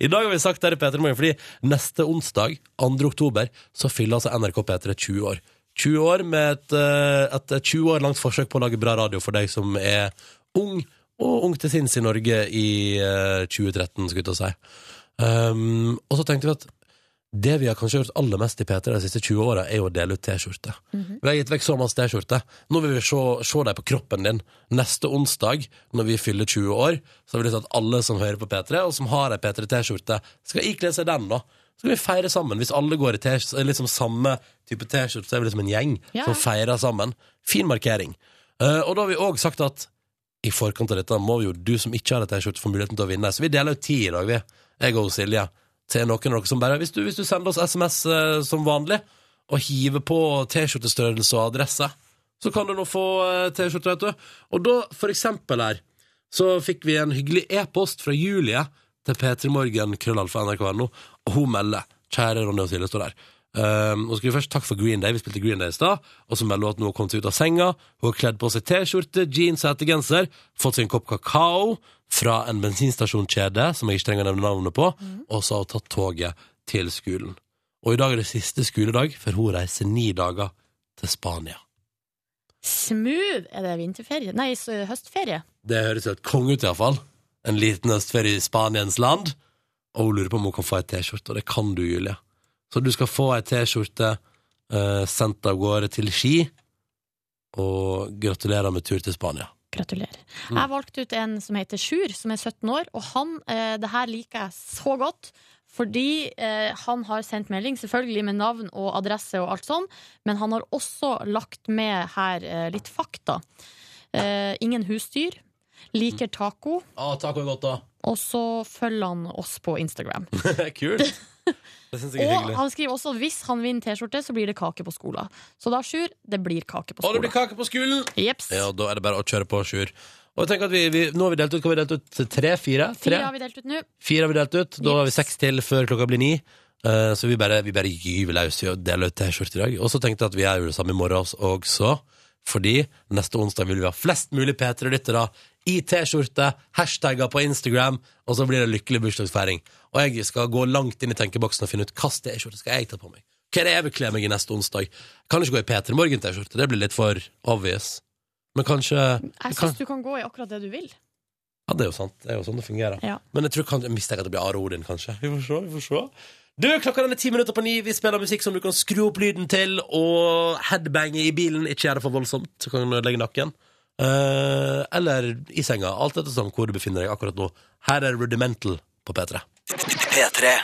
I dag har vi sagt det Petter i P3 Morgen, fordi neste onsdag, 2. oktober, så fyller altså NRK P3 20 år. 20 år med et, eh, et 20 år langt forsøk på å lage bra radio for deg som er ung, og ung til sinns i Norge i eh, 2013, skulle jeg til å si. Um, og så tenkte vi at det vi har kanskje gjort aller mest i P3 de siste 20 åra, er jo å dele ut T-skjorte. Vi har gitt vekk så masse T-skjorte. Nå vil vi se, se deg på kroppen din neste onsdag, når vi fyller 20 år. Så har vi lyst til at alle som hører på P3, og som har ei P3-T-skjorte, skal ikle seg den, da. Så kan vi feire sammen. Hvis alle går i t- liksom samme type T-skjorte, så er vi liksom en gjeng Ja. som feirer sammen. Fin markering. Uh, og da har vi òg sagt at i forkant av dette må jo du som ikke har ei T-skjorte, få muligheten til å vinne. Så vi deler jo ti i dag, vi. Jeg og Silje. Til noen av dere som bare Hvis du, hvis du sender oss SMS uh, som vanlig, og hiver på T-skjortestørrelse og adresse, så kan du nå få uh, T-skjorte, vet du. Og da, for eksempel her, så fikk vi en hyggelig e-post fra Julie til p3morgen, krøllalfa nrk.no, og hun melder Kjære Ronny og Silje, står der. Um, og skal vi først takke for Green Day, vi spilte Green Day i stad. Og så melder hun at nå har kommet seg ut av senga. Hun har kledd på seg T-skjorte, jeans og hettegenser. Fått seg en kopp kakao fra en bensinstasjonskjede som jeg ikke trenger å nevne navnet på. Og så har hun tatt toget til skolen. Og i dag er det siste skoledag før hun reiser ni dager til Spania. Smooth. Er det vinterferie? Nei, høstferie. Det høres helt konge ut, iallfall. En liten høstferie i Spaniens land. Og hun lurer på om hun kan få ei T-skjorte, og det kan du, Julie. Så du skal få ei T-skjorte eh, sendt av gårde til Ski, og gratulerer med tur til Spania. Gratulerer. Jeg valgte ut en som heter Sjur, som er 17 år, og han, eh, det her liker jeg så godt. Fordi eh, han har sendt melding, selvfølgelig med navn og adresse og alt sånn, men han har også lagt med her eh, litt fakta. Eh, ingen husdyr. Liker taco. Ah, taco og godt, da. Og så følger han oss på Instagram. Kult. Det syns jeg er Og hyggelig. han skriver også hvis han vinner T-skjorte, så blir det kake på skolen. Så da, Sjur, det blir kake på Og det blir kake på skolen! Jeps. Ja, da er det bare å kjøre på, Sjur. Og tenk at vi, vi, Nå har vi delt ut hva har vi delt ut? Tre? Fire? Tre? Fire har vi delt ut nå. Fire har vi delt ut. Da har vi seks til før klokka blir ni. Eh, så vi bare, vi bare gyver løs i å dele ut T-skjorte i dag. Og så tenkte jeg at vi gjør det samme i morgen også. Fordi neste onsdag vil vi ha flest mulig P3-lyttere i T-skjorte, hashtagger på Instagram, og så blir det lykkelig bursdagsfeiring. Og jeg skal gå langt inn i tenkeboksen og finne ut hva T-skjorte skal jeg ta på meg. Hva er det jeg vil kle meg i neste onsdag? Kan ikke gå i P3 Morgen-T-skjorte, det blir litt for obvious. Men kanskje Jeg syns du kan gå i akkurat det du vil. Ja, det er jo sant. Det er jo sånn det fungerer. Ja. Men jeg tror kan, jeg mistenker at det blir Are Odin, kanskje. Vi får se. vi får se Du, klokka den er ti minutter på ni. Vi spiller musikk som du kan skru opp lyden til, og headbange i bilen. Ikke gjør det for voldsomt, så kan du legge nakken. Uh, eller i senga. Alt etter sånn hvor du befinner deg akkurat nå. Her er Rudimental på P3.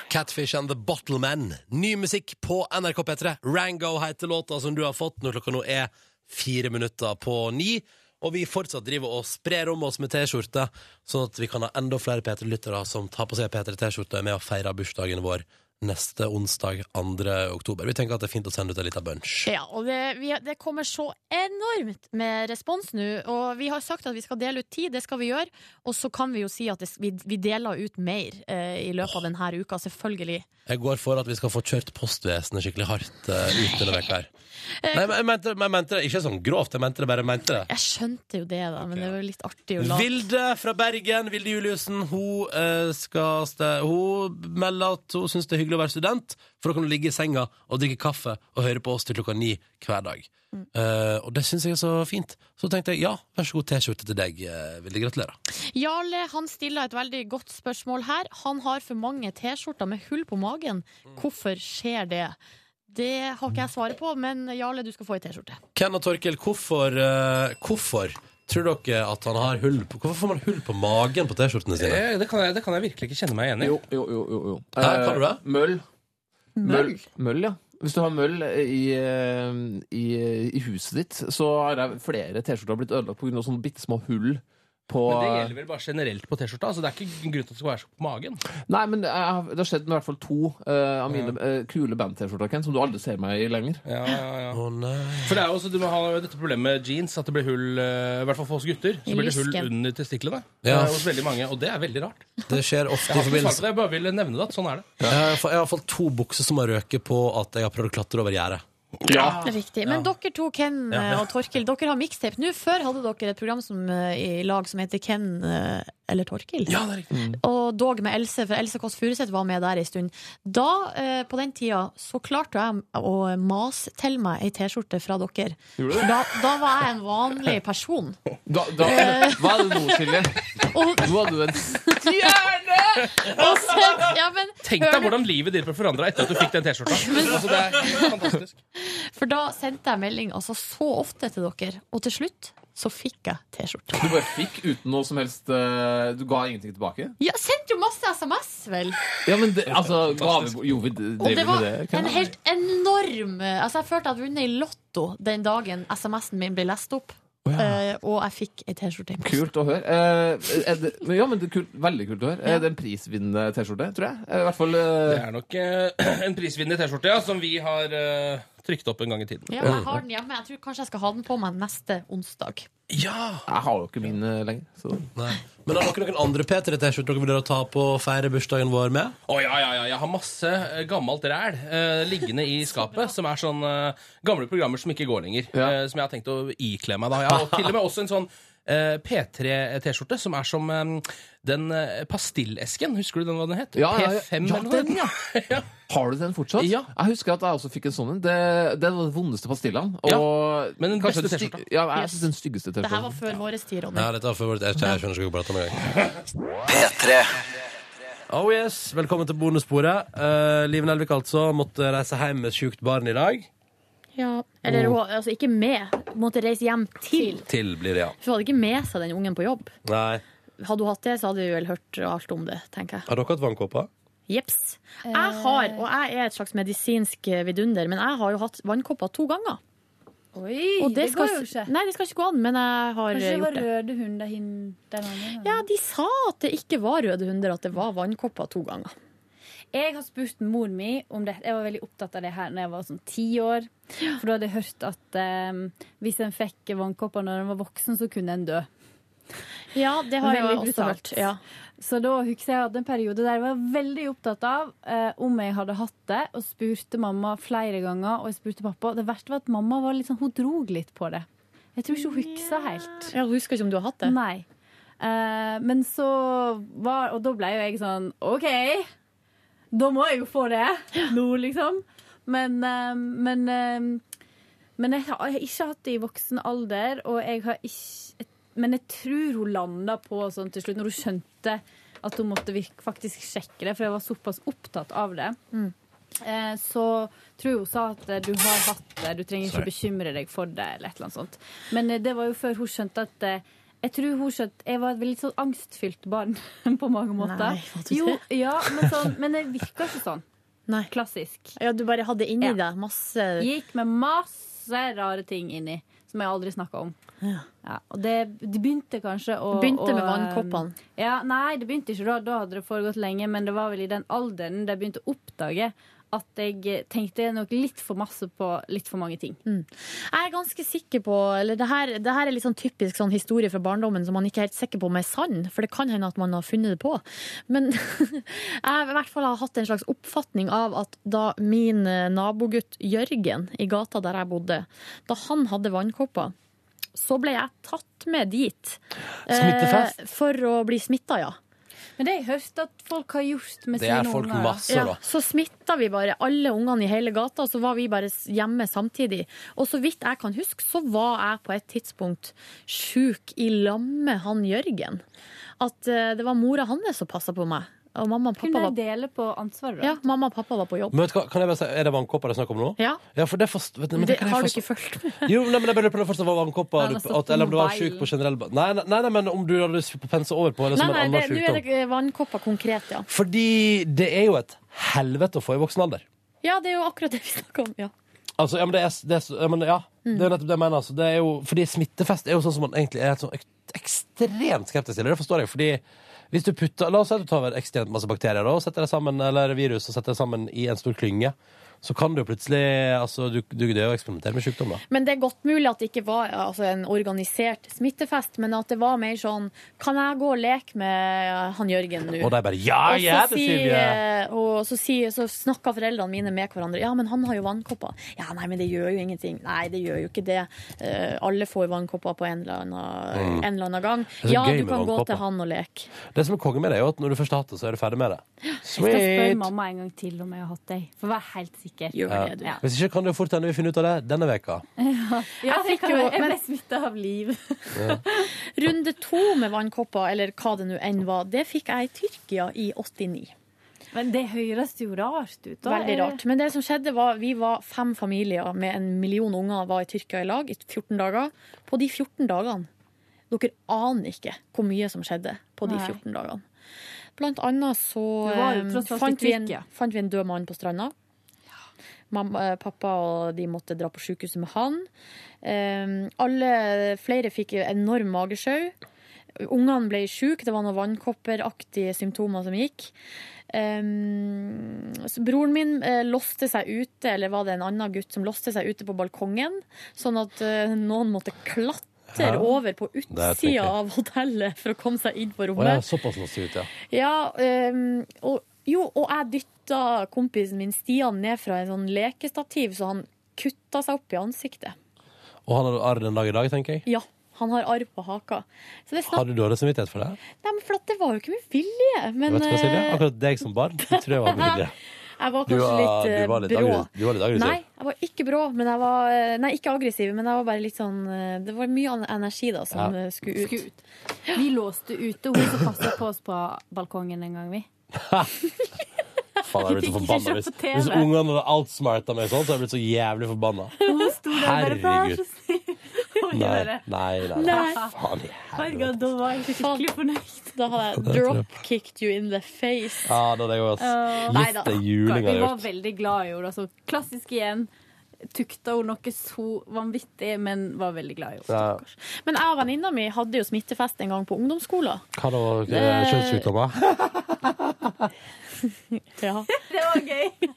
Catfish and The Bottlemen. Ny musikk på NRK P3. Rango heter låta som du har fått når klokka nå er fire minutter på ni. Og vi fortsatt driver og sprer om oss med T-skjorte, sånn at vi kan ha enda flere P3-lyttere som tar på seg P3-T-skjorte og er med og feirer bursdagen vår neste onsdag 2. oktober. Vi tenker at det er fint å sende ut en liten bunch. Ja, og det, vi, det kommer så enormt med respons nå, og vi har sagt at vi skal dele ut tid, det skal vi gjøre, og så kan vi jo si at det, vi, vi deler ut mer eh, i løpet av denne uka, selvfølgelig. Jeg går for at vi skal få kjørt postvesenet skikkelig hardt uh, ut denne veka her. Nei, men jeg mente, jeg mente det ikke sånn grovt, jeg mente det bare jeg mente det. Jeg skjønte jo det, da, men det var litt artig å late. Vilde fra Bergen, Vilde Juliussen, hun, uh, skal hun melder at hun syns det er hyggelig å være student, for da kan du ligge i senga og drikke kaffe og høre på oss til klokka ni hver dag. Eh, og det syns jeg er så fint. Så tenkte jeg ja, vær så god T-skjorte til deg, eh, Vilde. Gratulerer. Jarle han stiller et veldig godt spørsmål her. Han har for mange T-skjorter med hull på magen. Hvorfor skjer det? Det har ikke jeg svaret på, men Jarle, du skal få ei T-skjorte. Ken og Torkel, hvorfor, uh, hvorfor tror dere at han har hull på Hvorfor får man hull på magen på T-skjortene sine? Eh, Det kan, jeg, det kan jeg virkelig ikke kjenne meg igjen i. Jo, jo, jo. jo, jo. Hæ, kan du det? Eh, Møll. Møll? Møll, ja. Hvis du har møll i, eh, i, i huset ditt, så har det flere T-skjorter blitt ødelagt pga. sånne bitte små hull på Men det gjelder vel bare generelt på T-skjorta? Altså, det er ikke grunn til at det skal være så på magen. Nei, men det, er, det har skjedd med i hvert fall to uh, av mine eh, kule band-T-skjorter, Ken, som du aldri ser meg i lenger. Ja, ja, ja. Oh, nei. For det er jo også, Du må ha dette problemet med jeans, at det blir hull uh, I hvert fall for oss gutter. Så blir det hull under testiklene Ja. eh, hos veldig mange. Og det er veldig rart. Det skjer ofte Jeg i forbindelse det, jeg bare vil nevne det. at Sånn er det. Jeg har i hvert fall- jeg har fått to bukser som har røket på at jeg har prøvd å klatre over gjerdet. Ja. Riktig. Men dere to, Ken og Torkil, dere har mixtape. Nå Før hadde dere et program som, eh, i lag som heter Ken eh, eller Torkil. Ja, det er riktig. Og dog med Else, for Else Kåss Furuseth var med der en stund. Da, eh, på den tida, så klarte jeg å mase til meg ei T-skjorte fra dere. Da, da var jeg en vanlig person. Da, da, hva er det nå, Silje? Nå hadde du en stjerne! ja, men, Tenk deg hvordan livet ditt ble forandra etter at du fikk den T-skjorta. Altså, det er fantastisk. For da sendte jeg melding altså, så ofte til dere, og til slutt så fikk jeg T-skjorte. Du bare fikk uten noe som helst eh, Du ga ingenting tilbake? Ja, sendte jo masse SMS, vel? Ja, men det, altså gave, Jo, vi Og driver det var det. Ken. en helt enorm Altså, jeg følte jeg hadde vunnet i Lotto den dagen SMS-en min ble lest opp. eh, og jeg fikk ei T-skjorte i posten. Kult å høre. Eh, er det, men ja, men det er kult, veldig kult å høre. Er det en prisvinnende T-skjorte, tror jeg? I hvert fall Det er nok en prisvinnende T-skjorte ja, som vi har trykt opp en gang i tiden. Ja, jeg har den hjemme. Jeg tror kanskje jeg skal ha den på meg neste onsdag. Ja! Jeg har jo ikke min eh, lenger. Så. Nei. Men har dere noen andre P3-T-skjorter dere vil ta på å feire bursdagen vår med? Å ja, ja, ja. Jeg har masse eh, gammelt ræl eh, liggende i skapet, som er sånn eh, gamle programmer som ikke går lenger. Ja. eh, som jeg har tenkt å ikle meg. Da. Jeg har til og med også en sånn P3-T-skjorte som er som eh, den eh, pastillesken. Husker du den hva den het? Ja, ja, ja. P5 Ja, eller noe? den, ja. ja. Har du den fortsatt? Ja. Jeg husker at jeg også fikk en sånn en. Det, det var den vondeste pastillene. Ja, men den beste T-skjorta. Ja, jeg synes den styggeste Det her var T-skjorta. før vår tid, Ronny. Ja, dette var for vårt Jeg, jeg skjønner ikke hva jeg prater om. P3. Oh yes, velkommen til bonussporet. Uh, Liv Nelvik altså måtte reise hjem med sjukt barn i dag. Ja, eller hun- altså, ikke med. Hun måtte reise hjem til. Til blir det, ja. For hun hadde ikke med seg den ungen på jobb. Nei. Hadde hun hatt det, så hadde vi vel hørt alt om det, tenker jeg. Har dere hatt vannkåper? Jeps. Jeg har, og jeg er et slags medisinsk vidunder, men jeg har jo hatt vannkopper to ganger. Oi, Og det, skal, går jo ikke. Nei, det skal ikke gå an, men jeg har Kanskje det var gjort det. røde hunder gangen? Ja, de sa at det ikke var røde hunder, at det var vannkopper to ganger. Jeg har spurt mor mi om det. Jeg var veldig opptatt av det her når jeg var sånn ti år. For da hadde jeg hørt at eh, hvis en fikk vannkopper når en var voksen, så kunne en dø. Ja, det har jeg også brutalt. hørt. Ja. Så da husker jeg at en periode der jeg var veldig opptatt av eh, om jeg hadde hatt det, og spurte mamma flere ganger, og jeg spurte pappa. Det verste var at mamma var litt sånn, hun drog litt på det. Jeg tror ikke hun huksa helt. Jeg husker ikke om du har hatt det. Nei. Eh, men så var Og da ble jo jeg sånn OK, da må jeg jo få det nå, liksom. Men, eh, men, eh, men jeg har ikke hatt det i voksen alder, og jeg har ikke Men jeg tror hun landa på sånn til slutt, når hun skjønte at hun måtte faktisk sjekke det, for jeg var såpass opptatt av det. Mm. så tror jeg hun sa at eh, du har hatt det, du trenger ikke bekymre deg for det, eller et eller annet sånt. Men eh, det var jo før hun skjønte at eh, jeg tror hun skjønte Jeg var et veldig sånn angstfylt barn på mange måter. Nei, var du jo, det? ja, men, sånn, men det virka ikke sånn. Nei. Klassisk. Ja, du bare hadde inni Ja. deg masse Gikk med masse rare ting inni. som jeg aldri snakka om. Ja, og det, det begynte kanskje å Det begynte med vannkoppene. Ja, nei, det begynte ikke da. Da hadde det foregått lenge, men det var vel i den alderen de begynte å oppdage at jeg tenkte nok litt for masse på litt for mange ting. Jeg er ganske sikker på eller det her, det her er litt sånn typisk sånn historie fra barndommen som man ikke er helt sikker på om er sann, for det kan hende at man har funnet det på. Men jeg har i hvert fall har hatt en slags oppfatning av at da min eh, nabogutt Jørgen i gata der jeg bodde, da han hadde vannkopper, så ble jeg tatt med dit. eh, For å bli smitta, ja. Men det har jeg hørt at folk har gjort med sine unger. da. Ja, så smitta vi bare alle ungene i hele gata, og så var vi bare hjemme samtidig. Og så vidt jeg kan huske, så var jeg på et tidspunkt sjuk i lag med han Jørgen. At eh, det var mora hans som passa på meg. Og mamma og pappa Kunne var dele på ansvaret? da? ja, mamma og pappa var på jobb. Men vet kan jeg bare si, Er det vannkopper det er snakk om nå? Ja. for det, forst, vet men Det har du ikke fulgt med? Jo, nei, men jeg bare prøvde først om det var vannkopper, du- at, eller om du var syk sjuk på generell nei, nei, nei, nei, men om du hadde på pense over på, eller som Nei, nei, en det- annen nå er det eh, vannkopper konkret, ja. Fordi det er jo et helvete å få i voksen alder. Ja, det er jo akkurat det vi snakker om. ja. Altså, ja, men det er, det er, ja, men, ja, det er jo nettopp det jeg mener. Altså. Det jo, fordi smittefest er jo sånn som man egentlig er sånn ek- ekstremt skeptisk til. Det forstår jeg. fordi hvis du putter, La oss si at du tar ekstremt masse bakterier da, og setter det sammen, eller virus og setter det sammen i en stor klynge. Så kan du plutselig altså, du, du, Det å eksperimentere med sykdom, da. Men det er godt mulig at det ikke var altså, en organisert smittefest, men at det var mer sånn Kan jeg gå og leke med han Jørgen nå? Og de bare Ja, Og ja, det sier- sier vi! Og så, si, så snakka foreldrene mine med hverandre. Ja, men han har jo vannkopper. Ja, nei, men det gjør jo ingenting. Nei, det gjør jo ikke det. Eh, alle får vannkopper på en eller annen, Mm. en eller annen gang. Det Ja, du kan gå til han og leke. Det som er konge med det, er jo at når du først har hatt det, så er du ferdig med det. Jeg skal spørre mamma en gang til om jeg har hatt det, for å være helt sikker. Ja. Hvis ikke kan det jo fort hende vi finner ut av det denne veka. Ja, Jeg fikk jo- jeg ble smitta av liv. Ja. Runde to med vannkopper, eller hva det nå enn var, det fikk jeg i Tyrkia i 89. Men det høres jo rart ut. da. Veldig rart. Men det som skjedde var, vi var fem familier med en million unger var i Tyrkia i lag i 14 dager. På de 14 dagene Dere aner ikke hvor mye som skjedde på de 14 dagene. Blant annet så eh, fant, vi en, fant vi en død mann på stranda. Mamma, eh, pappa og de måtte dra på sykehuset med han. Um, alle, flere fikk enorm magesjau. Ungene ble syke, det var noen vannkopperaktige symptomer som gikk. Um, så broren min uh, låste seg ute, eller var det en annen gutt som låste seg ute på balkongen, sånn at uh, noen måtte klatre over på utsida av hotellet for å komme seg inn på Og jeg er såpass låst ut, ja. Ja, um, og, jo, og jeg dytta kompisen min Stian ned fra en sånn lekestativ, så han kutta seg opp i ansiktet. Og han har arr den dag i dag, tenker jeg. Ja, han har arr på haka. Så det snakk Har du dårlig samvittighet for det? Nei, men for at det var jo ikke med vilje. Men Vet du hva, Silje? eh, Akkurat deg som barn, tror jeg var med vilje. jeg var Du kanskje var- litt, eh, du var litt brå. aggressiv- du var litt aggressiv. Nei, jeg var ikke brå, men jeg var eh, Nei, ikke aggressiv, men jeg var bare litt sånn eh, Det var mye energi da som Ja. eh, skulle ut. Ut. Vi låste ute hun som passa på oss på balkongen en gang, vi. Faen, jeg blitt så forbanna. Hvis, hvis ungene hadde outsmarta meg sånn, så hadde jeg blitt så jævlig forbanna. Herregud. Nei, nei, nei. nei. Faen i Herregud, da var jeg skikkelig fornøyd. Da hadde jeg dropkicked you in the face. Ja, da hadde jeg også Uh, gitt deg juling. Vi var veldig glad i henne. Altså, klassisk igjen. Tukta hun noe så vanvittig, men var veldig glad i henne. Ja. Men jeg og venninna mi hadde jo smittefest en gang på ungdomsskolen. Hva da? Kjønnssykdommer? Ja. Det var gøy.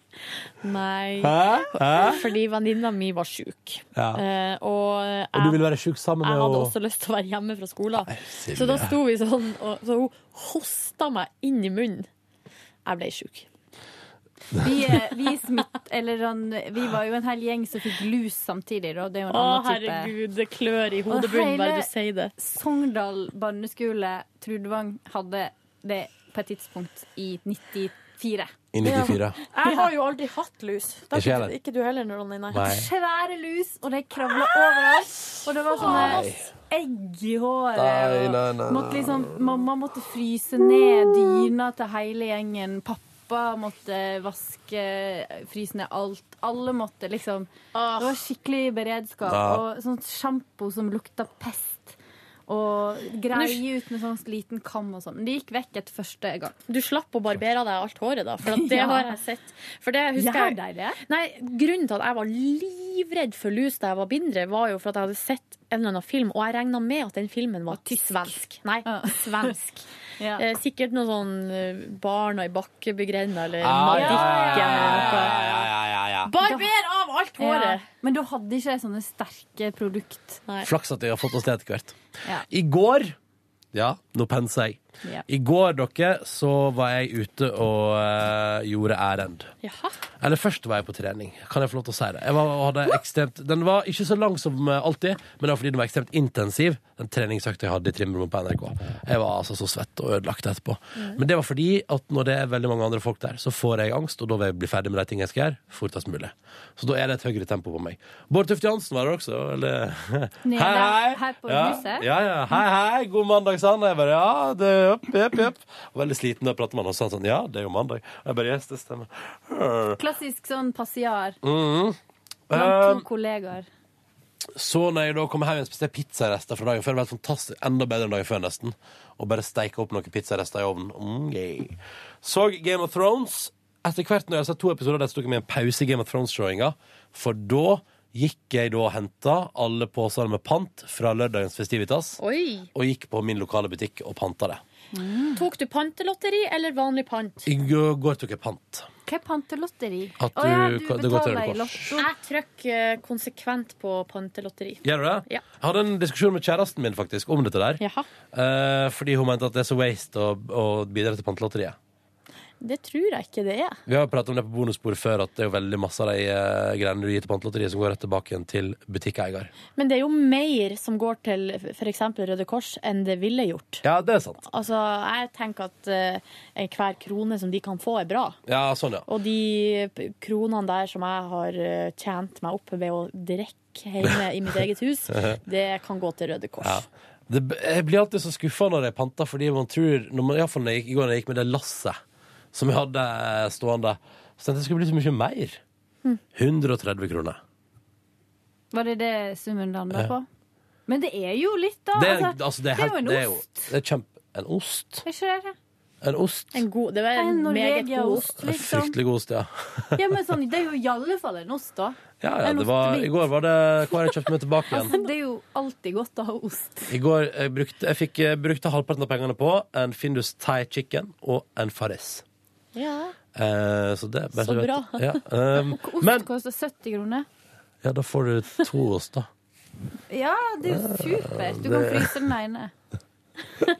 Nei. Hæ? Hæ? Fordi venninna mi var sjuk. Ja. Eh, og jeg, Og du ville være sjuk sammen med jeg hadde og... også lyst til å være hjemme fra skolen. Nei, Så da sto vi sånn, og så hun hosta meg inn i munnen. Jeg ble sjuk. Vi, eh, vi, smitt, eller, sånn, vi var jo en hel gjeng som fikk lus samtidig. Da. Det er jo en Å, annen type. herregud, det klør i hodebunnen bare du sier det. Sogndal barneskole, Trudvang, hadde det på et tidspunkt i 94. I 94. Jeg har jo aldri hatt lus. Da Ikke jeg ikke, du heller, Ronny. Nei. Nei. Svære lus, og det kravla overalt. Og det var sånne Nei. egg i håret. Nei, nei, nei, Måtte liksom, mamma måtte fryse ned dyna til hele gjengen. Pappa måtte vaske, fryse ned alt. Alle måtte liksom Det var skikkelig beredskap. Og sånt sjampo som lukta pest. Og grei ut med sånn liten kam og sånn. Men det gikk vekk etter første gang. Du slapp å barbere deg alt håret, da? For det Ja. har jeg sett. For det husker jeg Ja. Nei, Grunnen til at jeg var livredd for lus da jeg var mindre, var jo for at jeg hadde sett en eller annen film, og jeg regna med at den filmen var svensk. Nei, svensk. Ja. Eh, sikkert noe sånn eh, Barna i bakkebygrenda eller Ah, Madikken ja, eller ja, ja, ja, ja, ja. Barber håret! Ja. Men da hadde ikke de sånne sterke produkt. Flaks at jeg har fått oss det etter hvert. Ja. I går Ja, nå penser jeg. Ja. I går, dere, så var jeg ute og eh, gjorde ærend. Jaha. Eller først var jeg på trening. Kan jeg få lov til å si det? Jeg var, hadde ekstremt, den var ikke så lang som eh, alltid, men det var fordi den var ekstremt intensiv, den treningsøkta jeg hadde i trimrommet på NRK. Jeg var altså så svett og ødelagt etterpå. Men det var fordi at når det er veldig mange andre folk der, så får jeg angst, og da vil jeg bli ferdig med de tingene jeg skal gjøre, fortest mulig. Så da er det et høyere tempo på meg. Bård Tufte Jansen var der også, eller Nede Hei, hei! her på ja, huset. Ja, ja. Hei, hei, god mandag, sa han. Jeg bare ja, det jepp, opp, opp. Og veldig sliten da prater man, og så han sånn ja, det er jo mandag. Og jeg bare yes, det stemmer. Klassisk sånn passiar Mm. blant Um, to kollegaer. så når jeg da kom hjem spiste pizzarester fra dagen før, det var fantastisk, enda bedre enn dagen før nesten, og bare steike opp noen pizzarester i ovnen. Mm, yeah. Så Game of Thrones. Etter hvert når jeg har sett to episoder, der tok jeg meg en pause i Game of Thrones-showinga, for da gikk jeg da og henta alle posene med pant fra lørdagens Festivitas, Oi. og gikk på min lokale butikk og panta det. Tok du pantelotteri eller vanlig pant? I går tok jeg pant. Hva er pantelotteri? At Å ja, du- du det går til betaler i lotto. Jeg trykker eh, konsekvent på pantelotteri. Gjør du det? Ja. Jeg hadde en diskusjon med kjæresten min faktisk om dette der. Jaha. Eh, fordi hun mente at det er så waste å, å bidra til Pantelotteriet. Det tror jeg ikke det er. Vi har jo pratet om det på bonusbordet før, at det er jo veldig masse av de eh, greiene du gir til Pantelotteriet som går rett tilbake igjen til butikkeier. Men det er jo mer som går til f.eks. Røde Kors enn det ville gjort. Ja, det er sant. Altså, jeg tenker at eh, hver krone som de kan få, er bra. Ja, sånn, ja. Og de kronene der som jeg har eh, tjent meg opp ved å drikke hjemme i mitt eget hus, det kan gå til Røde Kors. ja. Det, jeg blir alltid så skuffa når jeg panter, fordi man tror når man, i hvert fall når I går da jeg gikk med det lasset som vi hadde stående, så tenkte jeg det skulle bli så mye mer. 130 kroner. Var det det summen landa på? Men det er jo litt, da. Det er, altså, altså, det er, det er jo en en det er jo ost. det er kjempe, En ost? Er ikke det? En ost? En god, det var en En meget god Norvegia-ost, liksom. Fryktelig god ost, ja. Ja, men sånn, det er jo i alle fall en ost, da. Ja, ja, det var. I går var det Hva har jeg kjøpt meg tilbake igjen? Altså, det er jo alltid godt å ha ost. I går jeg brukte, jeg fikk, brukte halvparten av pengene på en Findus Thai chicken og en Farris. Ja. Eh, så det bare Så vet- bra. Ja, um, Ost men koster 70 kroner. ja, da får du to ost, da. Ja, det er jo supert. Du kan fryse den ene.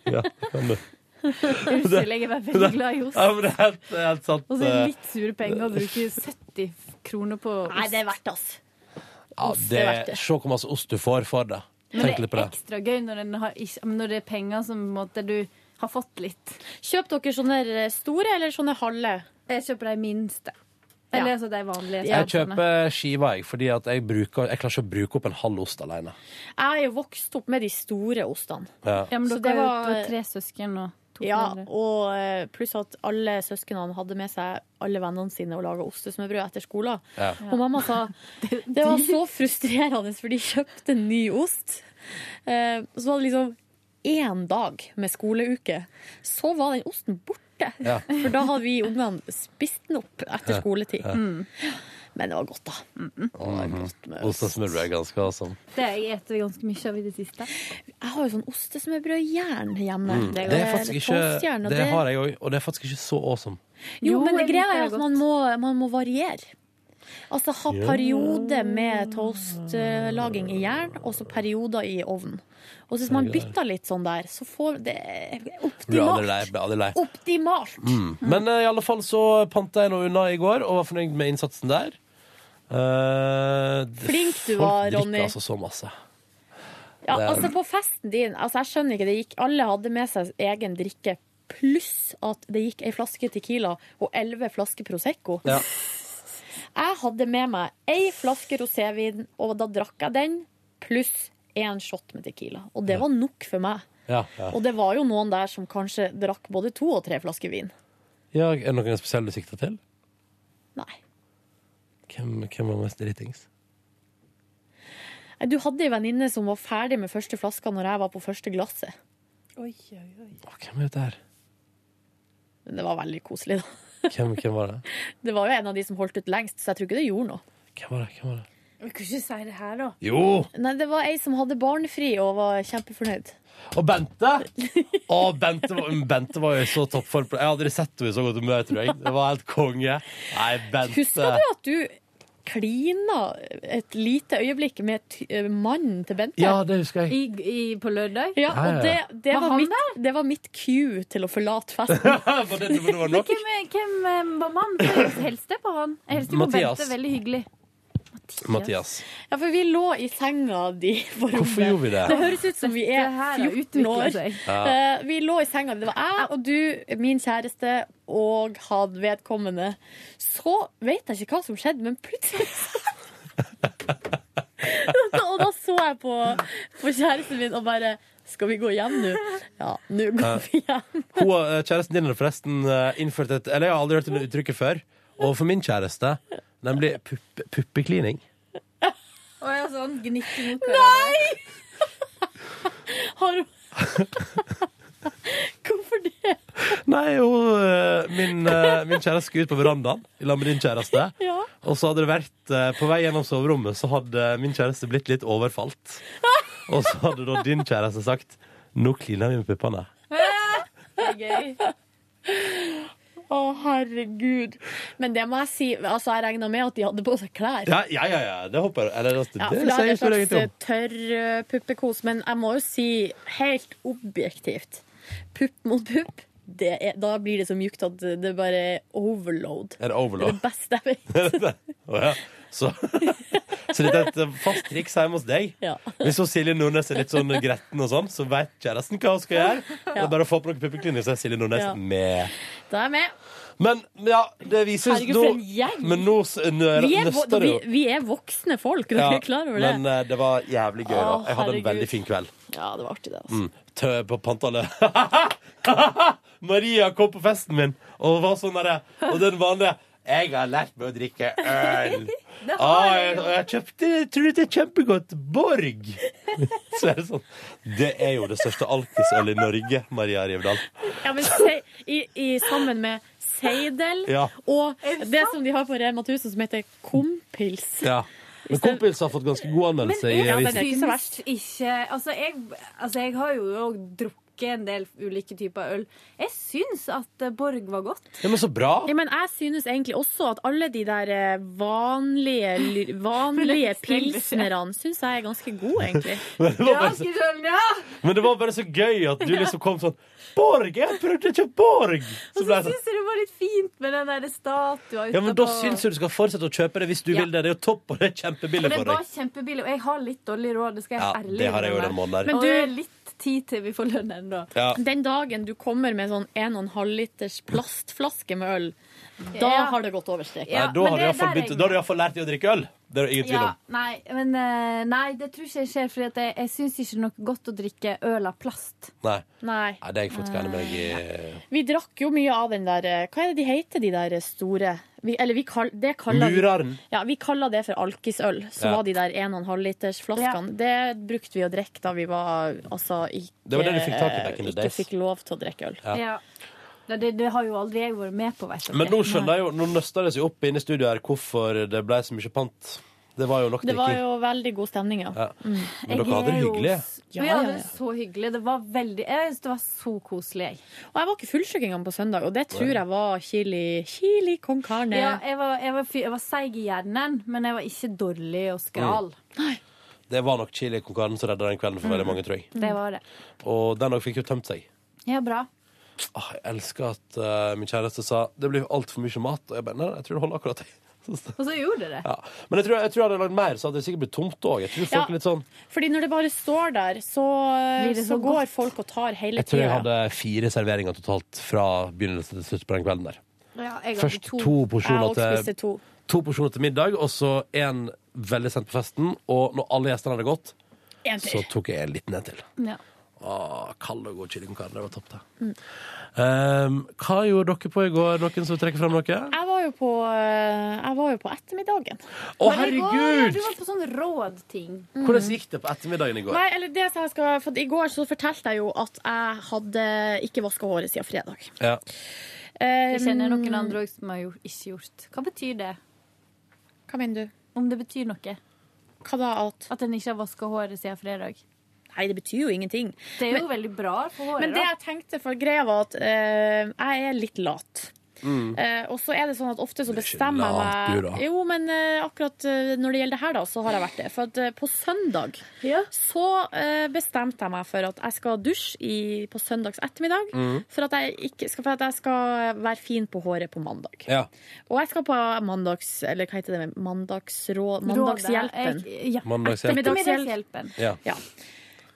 Ja, kan du. Unnskyld, jeg er bare veldig glad i ost. Ja, men det er helt, er helt sant. Og så er eh, litt sure penger å bruke 70 kroner på ost. Nei, det er verdt oss. Ja, er det, verdt det. se hvor masse ost du får for det. Men Tenk det litt på er det. ekstra gøy når, har, når det er penger som på en måte, du har fått litt. Kjøp dere sånne store eller sånne halve? Jeg kjøper de minste. Ja. Altså de vanlige. Jeg kjøper skiva, jeg, fordi at jeg, bruker, jeg klarer ikke å bruke opp en halv ost alene. Jeg er jo vokst opp med de store ostene. Ja. Ja, men dere er var- var tre søsken og to Ja, foreldre. og eh, pluss at alle søsknene hadde med seg alle vennene sine og laga ostesmørbrød etter skolen. Ja. Og mamma sa det var så frustrerende, for de kjøpte ny ost. Eh, så var det liksom én dag med skoleuke. Så var den osten borte. Ja. For da hadde vi ungene spist den opp etter skoletid. Ja. Mm. Men det var godt, da. Mm var Mhm. godt med Ost er ganske awesome. Det har jeg spist ganske mye av i det siste. Jeg har jo sånn ostesmørbrødjern hjemme. Mm. Det er faktisk ikke Det har jeg òg, og det er faktisk ikke så awesome. Jo, Jo, men det jeg greia er det at man må, man må variere. Altså ha periode perioder med toastlaging i jern, og så perioder i ovnen. Og hvis man bytter litt sånn der, så får det optimalt. Blir aldri lei. Optimalt! Mm. Men eh, i alle fall så panta jeg noe unna i går, og var fornøyd med innsatsen der. Eh, Flink du folk Ronny. drikker Ronny. altså så masse. Ja, Det er- altså På festen din altså Jeg skjønner ikke, det gikk Alle hadde med seg egen drikke, pluss at det gikk ei flaske Tequila og elleve flasker Prosecco. Ja. Jeg hadde med meg ei flaske rosévin, og da drakk jeg den, pluss én shot med Tequila. Og det var nok for meg. Ja, ja. Og det var jo noen der som kanskje drakk både to og tre flasker vin. ja, er det noen spesielle du sikter til? Nei. Hvem, hvem var mest dritings? Du hadde ei venninne som var ferdig med første flaska når jeg var på første glasset. Oi, oi, oi. Å, Hvem er dette her? Men det var veldig koselig, da. Hvem, hvem var det? Det var jo en av de som holdt ut lengst, så jeg tror ikke det gjorde noe. Hvem var det? Hvem var det? Vi kunne ikke si det her, da. Jo! Nei, det var ei som hadde barnefri og var kjempefornøyd. Og Bente! Å, Bente var, Bente var jo i så toppform. Jeg har aldri sett henne i så godt humør, tror jeg. Det var helt konge. Nei, Bente Husker du at du klina et lite øyeblikk med eh, mannen til Bente? Ja, det husker jeg. I, i, på lørdag? Ja, og det, det, Var var mitt, det var mitt cue til å forlate festen. var det, det var nok? Hvem, hvem eh, var mannen? Jeg hilste på han. Jeg hilste på Mathias. Bente. Veldig hyggelig. Mathias. Ja, for vi lå i senga di på rommet. Hvorfor gjorde vi det? Det høres ut som vi er Dette her har 14 år. Ja. Eh, vi lå i senga. Det var jeg og du, min kjæreste, og hadde vedkommende. Så vet jeg ikke hva som skjedde, men plutselig Og da så jeg på, på kjæresten min og bare Skal vi gå hjem nå? Ja, nå går vi hjem. Hun, eh, kjæresten din har forresten eh, innført et Eller jeg har aldri hørt det uttrykket før. Og for min kjæreste, nemlig pupp, puppeklining. Å ja, sånn gnikke mot Nei! Har du Hvorfor det? Nei, hun, eh, min, eh, min kjæreste skulle ut på verandaen i lag med din kjæreste. Ja. Og så hadde det vært eh, På vei gjennom soverommet så hadde min kjæreste blitt litt overfalt. Og så hadde da din kjæreste sagt Nå kliner vi med puppene. Det er gøy. Å, herregud. Men det må jeg si. Altså, jeg regna med at de hadde på seg klær. Ja, ja, ja, ja det håper jeg. Eller, altså, Ja, det for sier det jeg ikke en egentlig om. slags tørr uh, puppekos. Men jeg må jo si helt objektivt pupp mot pupp. Det er, da blir det så mjukt at det bare er overload. Er det overload? Det er det beste jeg vet. oh, ja. Så, så dette er et fast triks hjemme hos deg. Ja. Hvis hun Silje Nordnes er litt sånn gretten og sånn, så vet kjæresten hva hun skal gjøre. Det er bare å få på noen puppeklinikk, så er Silje Nordnes Ja. med. Da er jeg med. Men ja, det vises Herregud, for en gjeng! Men nå Vi er, nøster vi, vi er voksne folk. Dere Ja, er klar over det? Men eh, det var jævlig gøy. da Jeg hadde en veldig fin kveld. Ja, det var artig, det. Altså. Mm. Tø på pantallet. Maria kom på festen min og var sånn derre Og den vanlige Jeg har lært meg å drikke øl. Ah, har jeg, jeg og jeg kjøpte tror det er kjempegodt. Borg. Så er det sånn Det er jo det største alkisølet i Norge, Maria Rivdal. Ja, men se, i, i, sammen med Seidel Ja. og det som de har på Rema 1000 som heter Kompils. ja. Men Kompils har fått ganske god anmeldelse i Ja, den det er ikke så verst. ikke Altså, jeg, altså, jeg har jo òg drukket en del ulike typer øl. Jeg syns at eh, Borg var godt. Ja, men så bra. Ja, men jeg synes egentlig også at alle de der eh, vanlige, vanlige pilsnerne syns jeg er ganske gode, egentlig. Men det, bare men det var bare så gøy at du liksom kom sånn Borg! Jeg prøvde ikke Borg! Så Og så sånn syns jeg det var litt fint med den der statua Ja, men da syns jeg du skal fortsette å kjøpe det hvis du Ja. vil det. Det er jo topp, og det er kjempebillig for deg. det var kjempebillig, og jeg har litt dårlig råd. Det skal jeg Ja, ærlig innrømme. Men du- er litt tid til vi får lønn ennå. Ja. Den dagen du kommer med sånn 1,5 liters plastflaske med øl, da Ja. har det gått over streken. Ja, da har du iallfall lært deg å drikke øl. Det er det ingen tvil Ja, nei, men eh, nei, det tror ikke jeg skjer, for jeg, jeg syns ikke noe godt å drikke øl av plast. Nei. Nei. Nei, det er jeg faktisk enig med deg i. Vi drakk jo mye av den der eh, Hva er det de heter, de der store vi, Eller vi kall, det kaller vi- Muraren. Ja, vi kaller det for alkisøl. Så Ja. var de der 1,5 liters flaskene. Det brukte vi å drikke da vi var altså ikke Det var det du fikk tak i back in the Ikke days. fikk lov til å drikke øl. Ja. Ja. Det, det, har jo aldri jeg vært med på, vet dere. Men nå skjønner jeg jo, nå nøster det seg opp inne i studio her hvorfor det ble så mye pant. Det var jo nok Det var jo veldig god stemning, ja. Ja. Mm. Men dere hadde det hyggelig. Ja, vi ja, det så hyggelig. Det var veldig Jeg syns det var så koselig. Og jeg var ikke fullsjuk engang på søndag, og det tror jeg var chili, chili con carne. Ja, jeg var, jeg var, jeg var seig i hjernen, men jeg var ikke dårlig og skral. Det var nok chili con carne som redda den kvelden for veldig mange, tror jeg. Det var det. Og den òg fikk jo tømt seg. Ja, bra. Ah, jeg elsker at uh, min kjæreste sa det blir altfor mye mat. Og jeg bare nei, jeg tror det holder akkurat. Og så gjorde det det. Ja. Men jeg tror jeg, tror jeg hadde lagd mer, så hadde det sikkert blitt tomt òg. Ja. sånn Fordi når det bare står der, så, så, så går godt? folk og tar hele Jeg tror jeg tida. hadde fire serveringer totalt fra begynnelse til slutt på den kvelden der. Ja, jeg hadde Først to, to porsjoner til, to. to porsjoner til middag, og så én veldig sent på festen. Og når alle gjestene hadde gått, så tok jeg en liten en til. Ja. Åh, kald og god chili con carne. Det var topp, det. Mm. Um, hva gjorde dere på i går? Noen som trekker fram noe? Jeg var jo på, eh, jeg var jo på ettermiddagen. Å, Men herregud! går, herregud! Du var på sånn rådting. Hvordan gikk det på ettermiddagen i går? Nei, eller det jeg skal, for I går så fortalte jeg jo at jeg hadde ikke vaska håret siden fredag. Ja. Jeg kjenner Um, noen andre òg som har gjort, ikke gjort. Hva betyr det? Hva mener du? Om det betyr noe? Hva da? alt? At en ikke har vaska håret siden fredag? Nei, det betyr jo ingenting. Det er jo Men- veldig bra for håret. Men det jeg tenkte, for greia var at eh, jeg er litt lat. Mm. Eh, og så er det sånn at ofte så er bestemmer jeg meg. Jo, men eh, akkurat eh, når det gjelder det her, da, så har jeg vært det. For at eh, på søndag så eh, bestemte jeg meg for at jeg skal dusje i, på søndags ettermiddag. Mm. For, at jeg ikke, skal, for at jeg skal være fin på håret på mandag. Ja. Og jeg skal på mandags... Eller hva heter det? Mandagsråd... Mandagshjelpen. Rådet. Jeg- Ja. Mandagshjelpen. Ettermiddagshjelpen. Ja. Ja.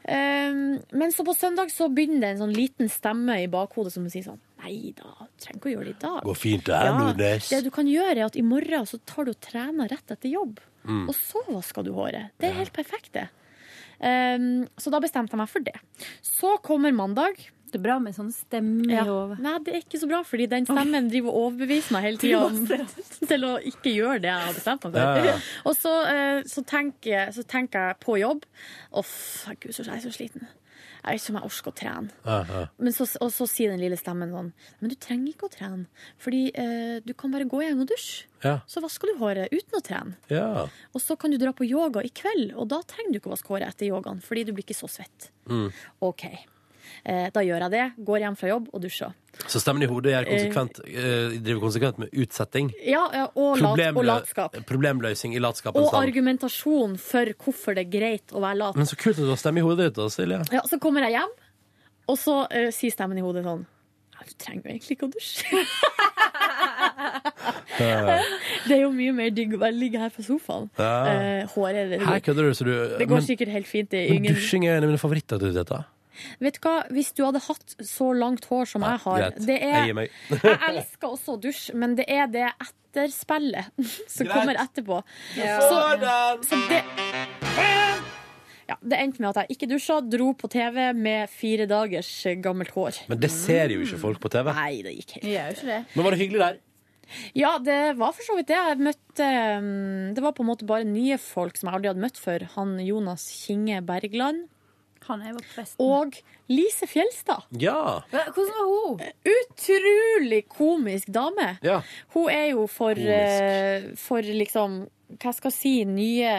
Um, men så på søndag så begynner det en sånn liten stemme i bakhodet som sier sånn Nei da, trenger ikke å gjøre det i dag. Går fint det her, Nordnes. Det du kan gjøre, er at i morgen så tar du og trener rett etter jobb. Mm. Og så vasker du håret. Det er helt perfekt, det. Um, så da bestemte jeg meg for det. Så kommer mandag. Det bra med sånn stemme Ja. hodet. Nei, det er ikke så bra, fordi den stemmen driver og overbeviser meg hele tida til å ikke gjøre det jeg har bestemt meg for. Ja, ja. Og så, eh, så, tenker, så tenker jeg på jobb Uff, gud, så jeg er så sliten. Jeg vet ikke om jeg orker å trene. Så, og så sier den lille stemmen sånn Men du trenger ikke å trene, fordi eh, du kan bare gå igjen og dusje. Ja. Så vasker du håret uten å trene. ja. Og så kan du dra på yoga i kveld, og da trenger du ikke å vaske håret etter yogaen, fordi du blir ikke så svett. Mm. OK. Eh, da gjør jeg det. Går hjem fra jobb og dusjer. Så stemmen i hodet konsekvent, eh, driver konsekvent med utsetting. Ja, og, lat, og latskap. Problemløsning i latskapens Og argumentasjon for hvorfor det er greit å være lat. Men så kult at du har stemme i hodet ditt, da, Silje. Ja, så kommer jeg hjem, og så uh, sier stemmen i hodet sånn «Ja, Du trenger jo egentlig ikke å dusje. det er jo mye mer digg å bare ligge her på sofaen. Ja. Eh, håret Her kødder du, så du det går men, sikkert helt fint. Det men ingen... dusjing er en av mine favorittaktiviteter. Vet du hva, hvis du hadde hatt så langt hår som jeg har det er. Jeg elsker også å dusje, men det er det etterspillet som Greit. kommer etterpå. Ja. Så, så det ja, Det endte med at jeg ikke dusja, dro på TV med fire dagers gammelt hår. Men det ser jo ikke folk på TV. Nei, det gikk helt Gjør ikke det. Men var det hyggelig der? Ja, det var for så vidt det. Jeg møtte um, Det var på en måte bare nye folk som jeg aldri hadde møtt før. Han Jonas Kinge Bergland. Og Lise Fjelstad. Ja. Hvordan var hun? Utrolig komisk dame. Ja. Hun er jo for, Komisk. eh, for liksom hva skal jeg si, nye,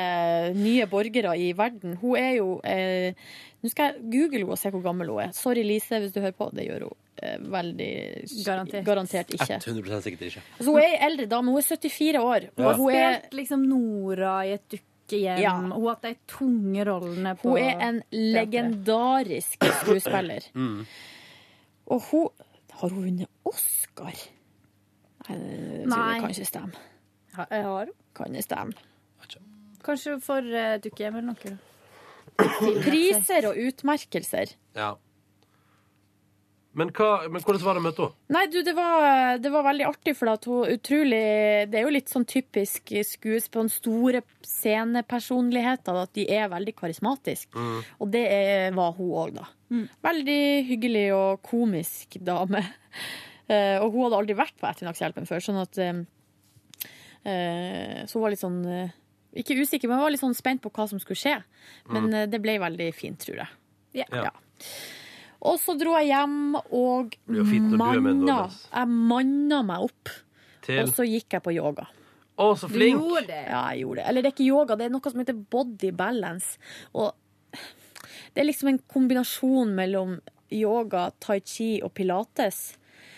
nye borgere i verden. Hun er jo eh, Nå skal jeg google henne og se hvor gammel hun er. Sorry, Lise, hvis du hører på. Det gjør hun eh, veldig Garantert. ikke. 100 sikkert ikke. Altså, hun er ei eldre dame. Hun er 74 år. Ja. Og hun har Spilt liksom Nora i et dukkehjem. Ja. Hun har hatt de tunge rollene på hun er en legendarisk skuespiller. Mm. Og hun Har hun vunnet Oscar? Nei, det, kan ikke stemme. Ha- har hun. Kan det stemme? Kanskje for uh, dukkehjem eller noe. Priser og utmerkelser. Ja. Men, hva, men hvordan var det å møte henne? Nei, du, det var, det var veldig artig, for at hun utrolig Det er jo litt sånn typisk skuespill, store scenepersonligheter, at de er veldig karismatiske. Mm. Og det er, var hun òg, da. Veldig hyggelig og komisk dame. Eh, og hun hadde aldri vært på Ettermiddagshjelpen før, sånn at eh, eh, Så hun var litt sånn Ikke usikker, men hun var litt sånn spent på hva som skulle skje. Men Mm. det ble veldig fint, tror jeg. Ja. Ja. Og så dro jeg hjem og du manna, jeg manna meg opp. Til Og så gikk jeg på yoga. Å, så flink! det. Ja, jeg gjorde det. Eller det er ikke yoga, det er noe som heter body balance. Og det er liksom en kombinasjon mellom yoga, tai chi og pilates.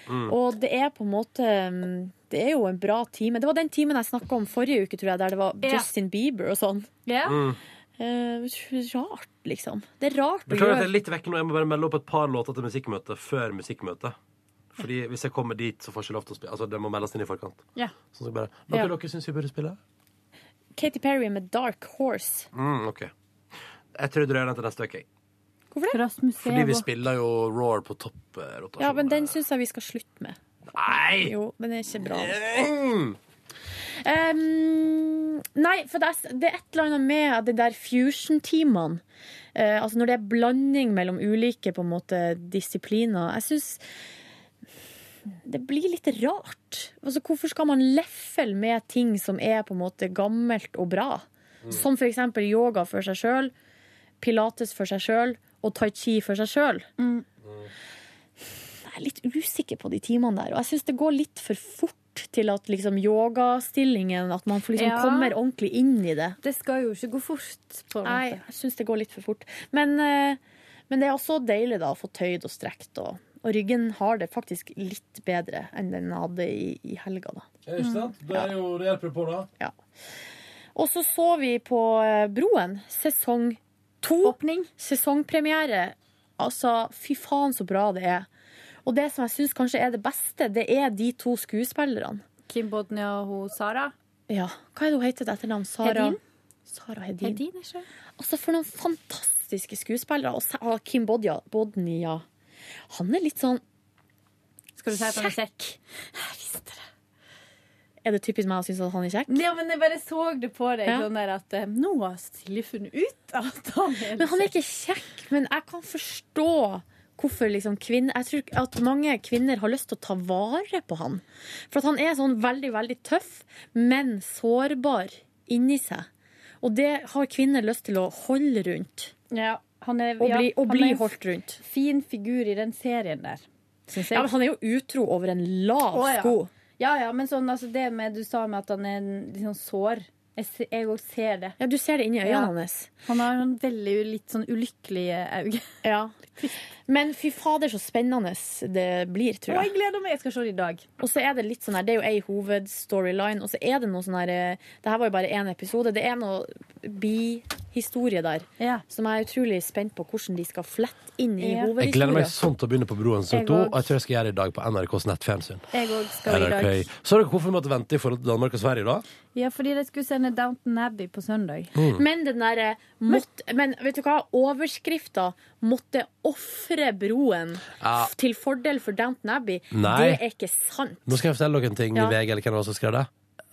Mm. Og det er på en måte mm, Det er jo en bra time. Det var den timen jeg snakka om forrige uke, tror jeg, der det var. Justin Bieber og sånn. Ja. Mm. Eh, rart, liksom. Det er rart å Beklager at jeg er litt vekk nå. Jeg må bare melde opp et par låter til musikkmøtet før musikkmøtet. Fordi hvis jeg kommer dit, så får jeg ikke lov til å spille. Altså, det må meldes inn i forkant. Ja. Sånn så bare, Noe Ja. dere syns vi burde spille? Katy Perry med Dark Horse. Mm, OK. Jeg tror jeg drøyer den til neste uke. Hvorfor det? Fordi vi spiller jo Roar på topprotasjon. Ja, men den syns jeg vi skal slutte med. Nei! Jo, den er ikke bra. Mm. Um, nei, for det er, det er et eller annet med de der fusion-timene. Uh, altså når det er blanding mellom ulike på en måte, disipliner. Jeg syns det blir litt rart. Altså, hvorfor skal man leffel med ting som er på en måte gammelt og bra? Som for eksempel yoga for seg sjøl, pilates for seg sjøl og tai chi for seg sjøl. Jeg er litt usikker på de timene der, og jeg syns det går litt for fort til at liksom yogastillingen At man liksom Ja. kommer ordentlig inn i det. Det skal jo ikke gå fort. på Nei, jeg syns det går litt for fort. Men, eh, men det er også deilig da å få tøyd og strekt, og, og ryggen har det faktisk litt bedre enn den hadde i, i helga, da. Ja, ikke sant? Det, er jo, det hjelper på, da. Ja. Og så så vi på eh, Broen, sesong to. Sesongpremiere. Altså, fy faen så bra det er. Og det som jeg syns kanskje er det beste, det er de to skuespillerne. Kim Bodnia og hun Sara. Ja. Hva er det hun heter til etternavn? Sara Hedin? Sara Hedin. Hedin, ikke? Altså, for noen fantastiske skuespillere. Og Kim Bodnia, Bodnia. Han er litt sånn Skal du si at han er kjekk? Jeg visste det. Er det typisk meg å synes at han er kjekk? Ja, men jeg bare så det på deg. Ja. Sånn der at eh, Nå har Silje funnet ut at han er Men han er ikke kjekk. Men jeg kan forstå hvorfor liksom kvinner Jeg tror at mange kvinner har lyst til å ta vare på han. For at han er sånn veldig, veldig tøff, men sårbar inni seg. Og det har kvinner lyst til å holde rundt. Ja, han er, Og bli, og han bli holdt rundt. Fin figur i den serien der. Ja, men han er jo utro over en lav Å, ja. sko. Ja, ja, men sånn, altså, det med du sa med at han er en- litt sånn sår Jeg se- jeg òg ser det. Ja, du ser det inni øynene Ja. hans. Han har en veldig litt sånn ulykkelige øyne. Ja. Men fy fader, så spennende det blir, tror jeg. jeg gleder meg! Jeg skal se det i dag. Og så er det litt sånn her, det er jo ei hovedstoryline, og så er det noe sånn her eh, Det her var jo bare én episode. Det er noe bihistorie der Ja. som jeg er utrolig spent på hvordan de skal flette inn i Ja. Jeg gleder meg sånn til å begynne på Broen sesong to, og jeg tror jeg skal gjøre det i dag på NRKs nettfjernsyn. Jeg òg skal i dag. Så dere hvorfor vi måtte vente i forhold til Danmark og Sverige, da? Ja, fordi de skulle sende Downton Abbey på søndag. Mm. Men den derre Men vet du hva? Overskrifta 'måtte ofre broen' Ja. til fordel for Downton Abbey, Nei. det er ikke sant. Nå skal jeg fortelle dere en ting Ja. i VG, eller hvem det var som skrev det.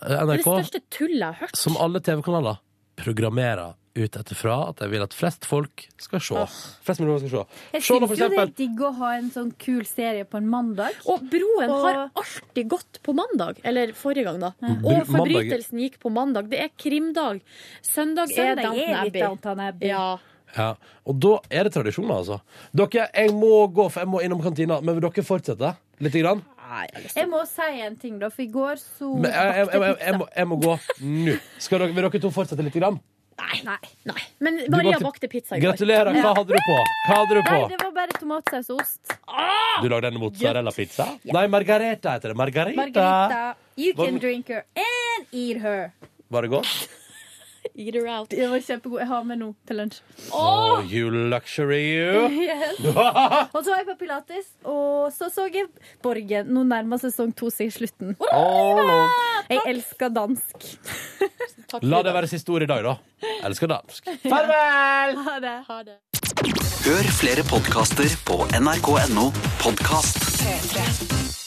NRK, Det er NRK, største tullet jeg har hørt. som alle TV-kanaler, programmerer ut etterfra at de vil at flest folk skal se. Flest mulig folk skal se. Jeg syns jo det er digg å ha en sånn kul serie på en mandag. Og Broen Og- har alltid gått på mandag. Eller forrige gang, da. Bro- Og mandag- Forbrytelsen gikk på mandag. Det er krimdag. Søndag, er Søndag er Downton Abbey. Downton Abbey. Ja. Ja, og da er det tradisjoner, altså. Dere, jeg må gå, for jeg må innom kantina. Men vil dere fortsette? Lite grann? Jeg må si en ting, da, for i går så Men jeg, jeg, jeg, jeg, jeg, bakte må, jeg må gå nå. Skal dere, vil dere to fortsette lite grann? Nei. Nei. Men Du Maria bakte- bakte pizza i går. Gratulerer. Hva hadde du på? Hva hadde du Nei, det var bare tomatsaus og ost. Du lagde en mozzarella-pizza? Nei, margareta heter det. Margareta. Margareta. You can drink her and eat her. Var det godt? Eat her out. Det var kjempegod. Jeg har med noe til lunsj. Oh, you luxury, you. Yes. Og så var jeg på pilates, og så så jeg Borgen. Nå nærmer sesong to seg slutten. Åh, Jeg elsker dansk. La det være siste ord i dag, da. Elsker dansk. Farvel! Ha det. Ha det. Hør flere podkaster på nrk.no podkast. P3.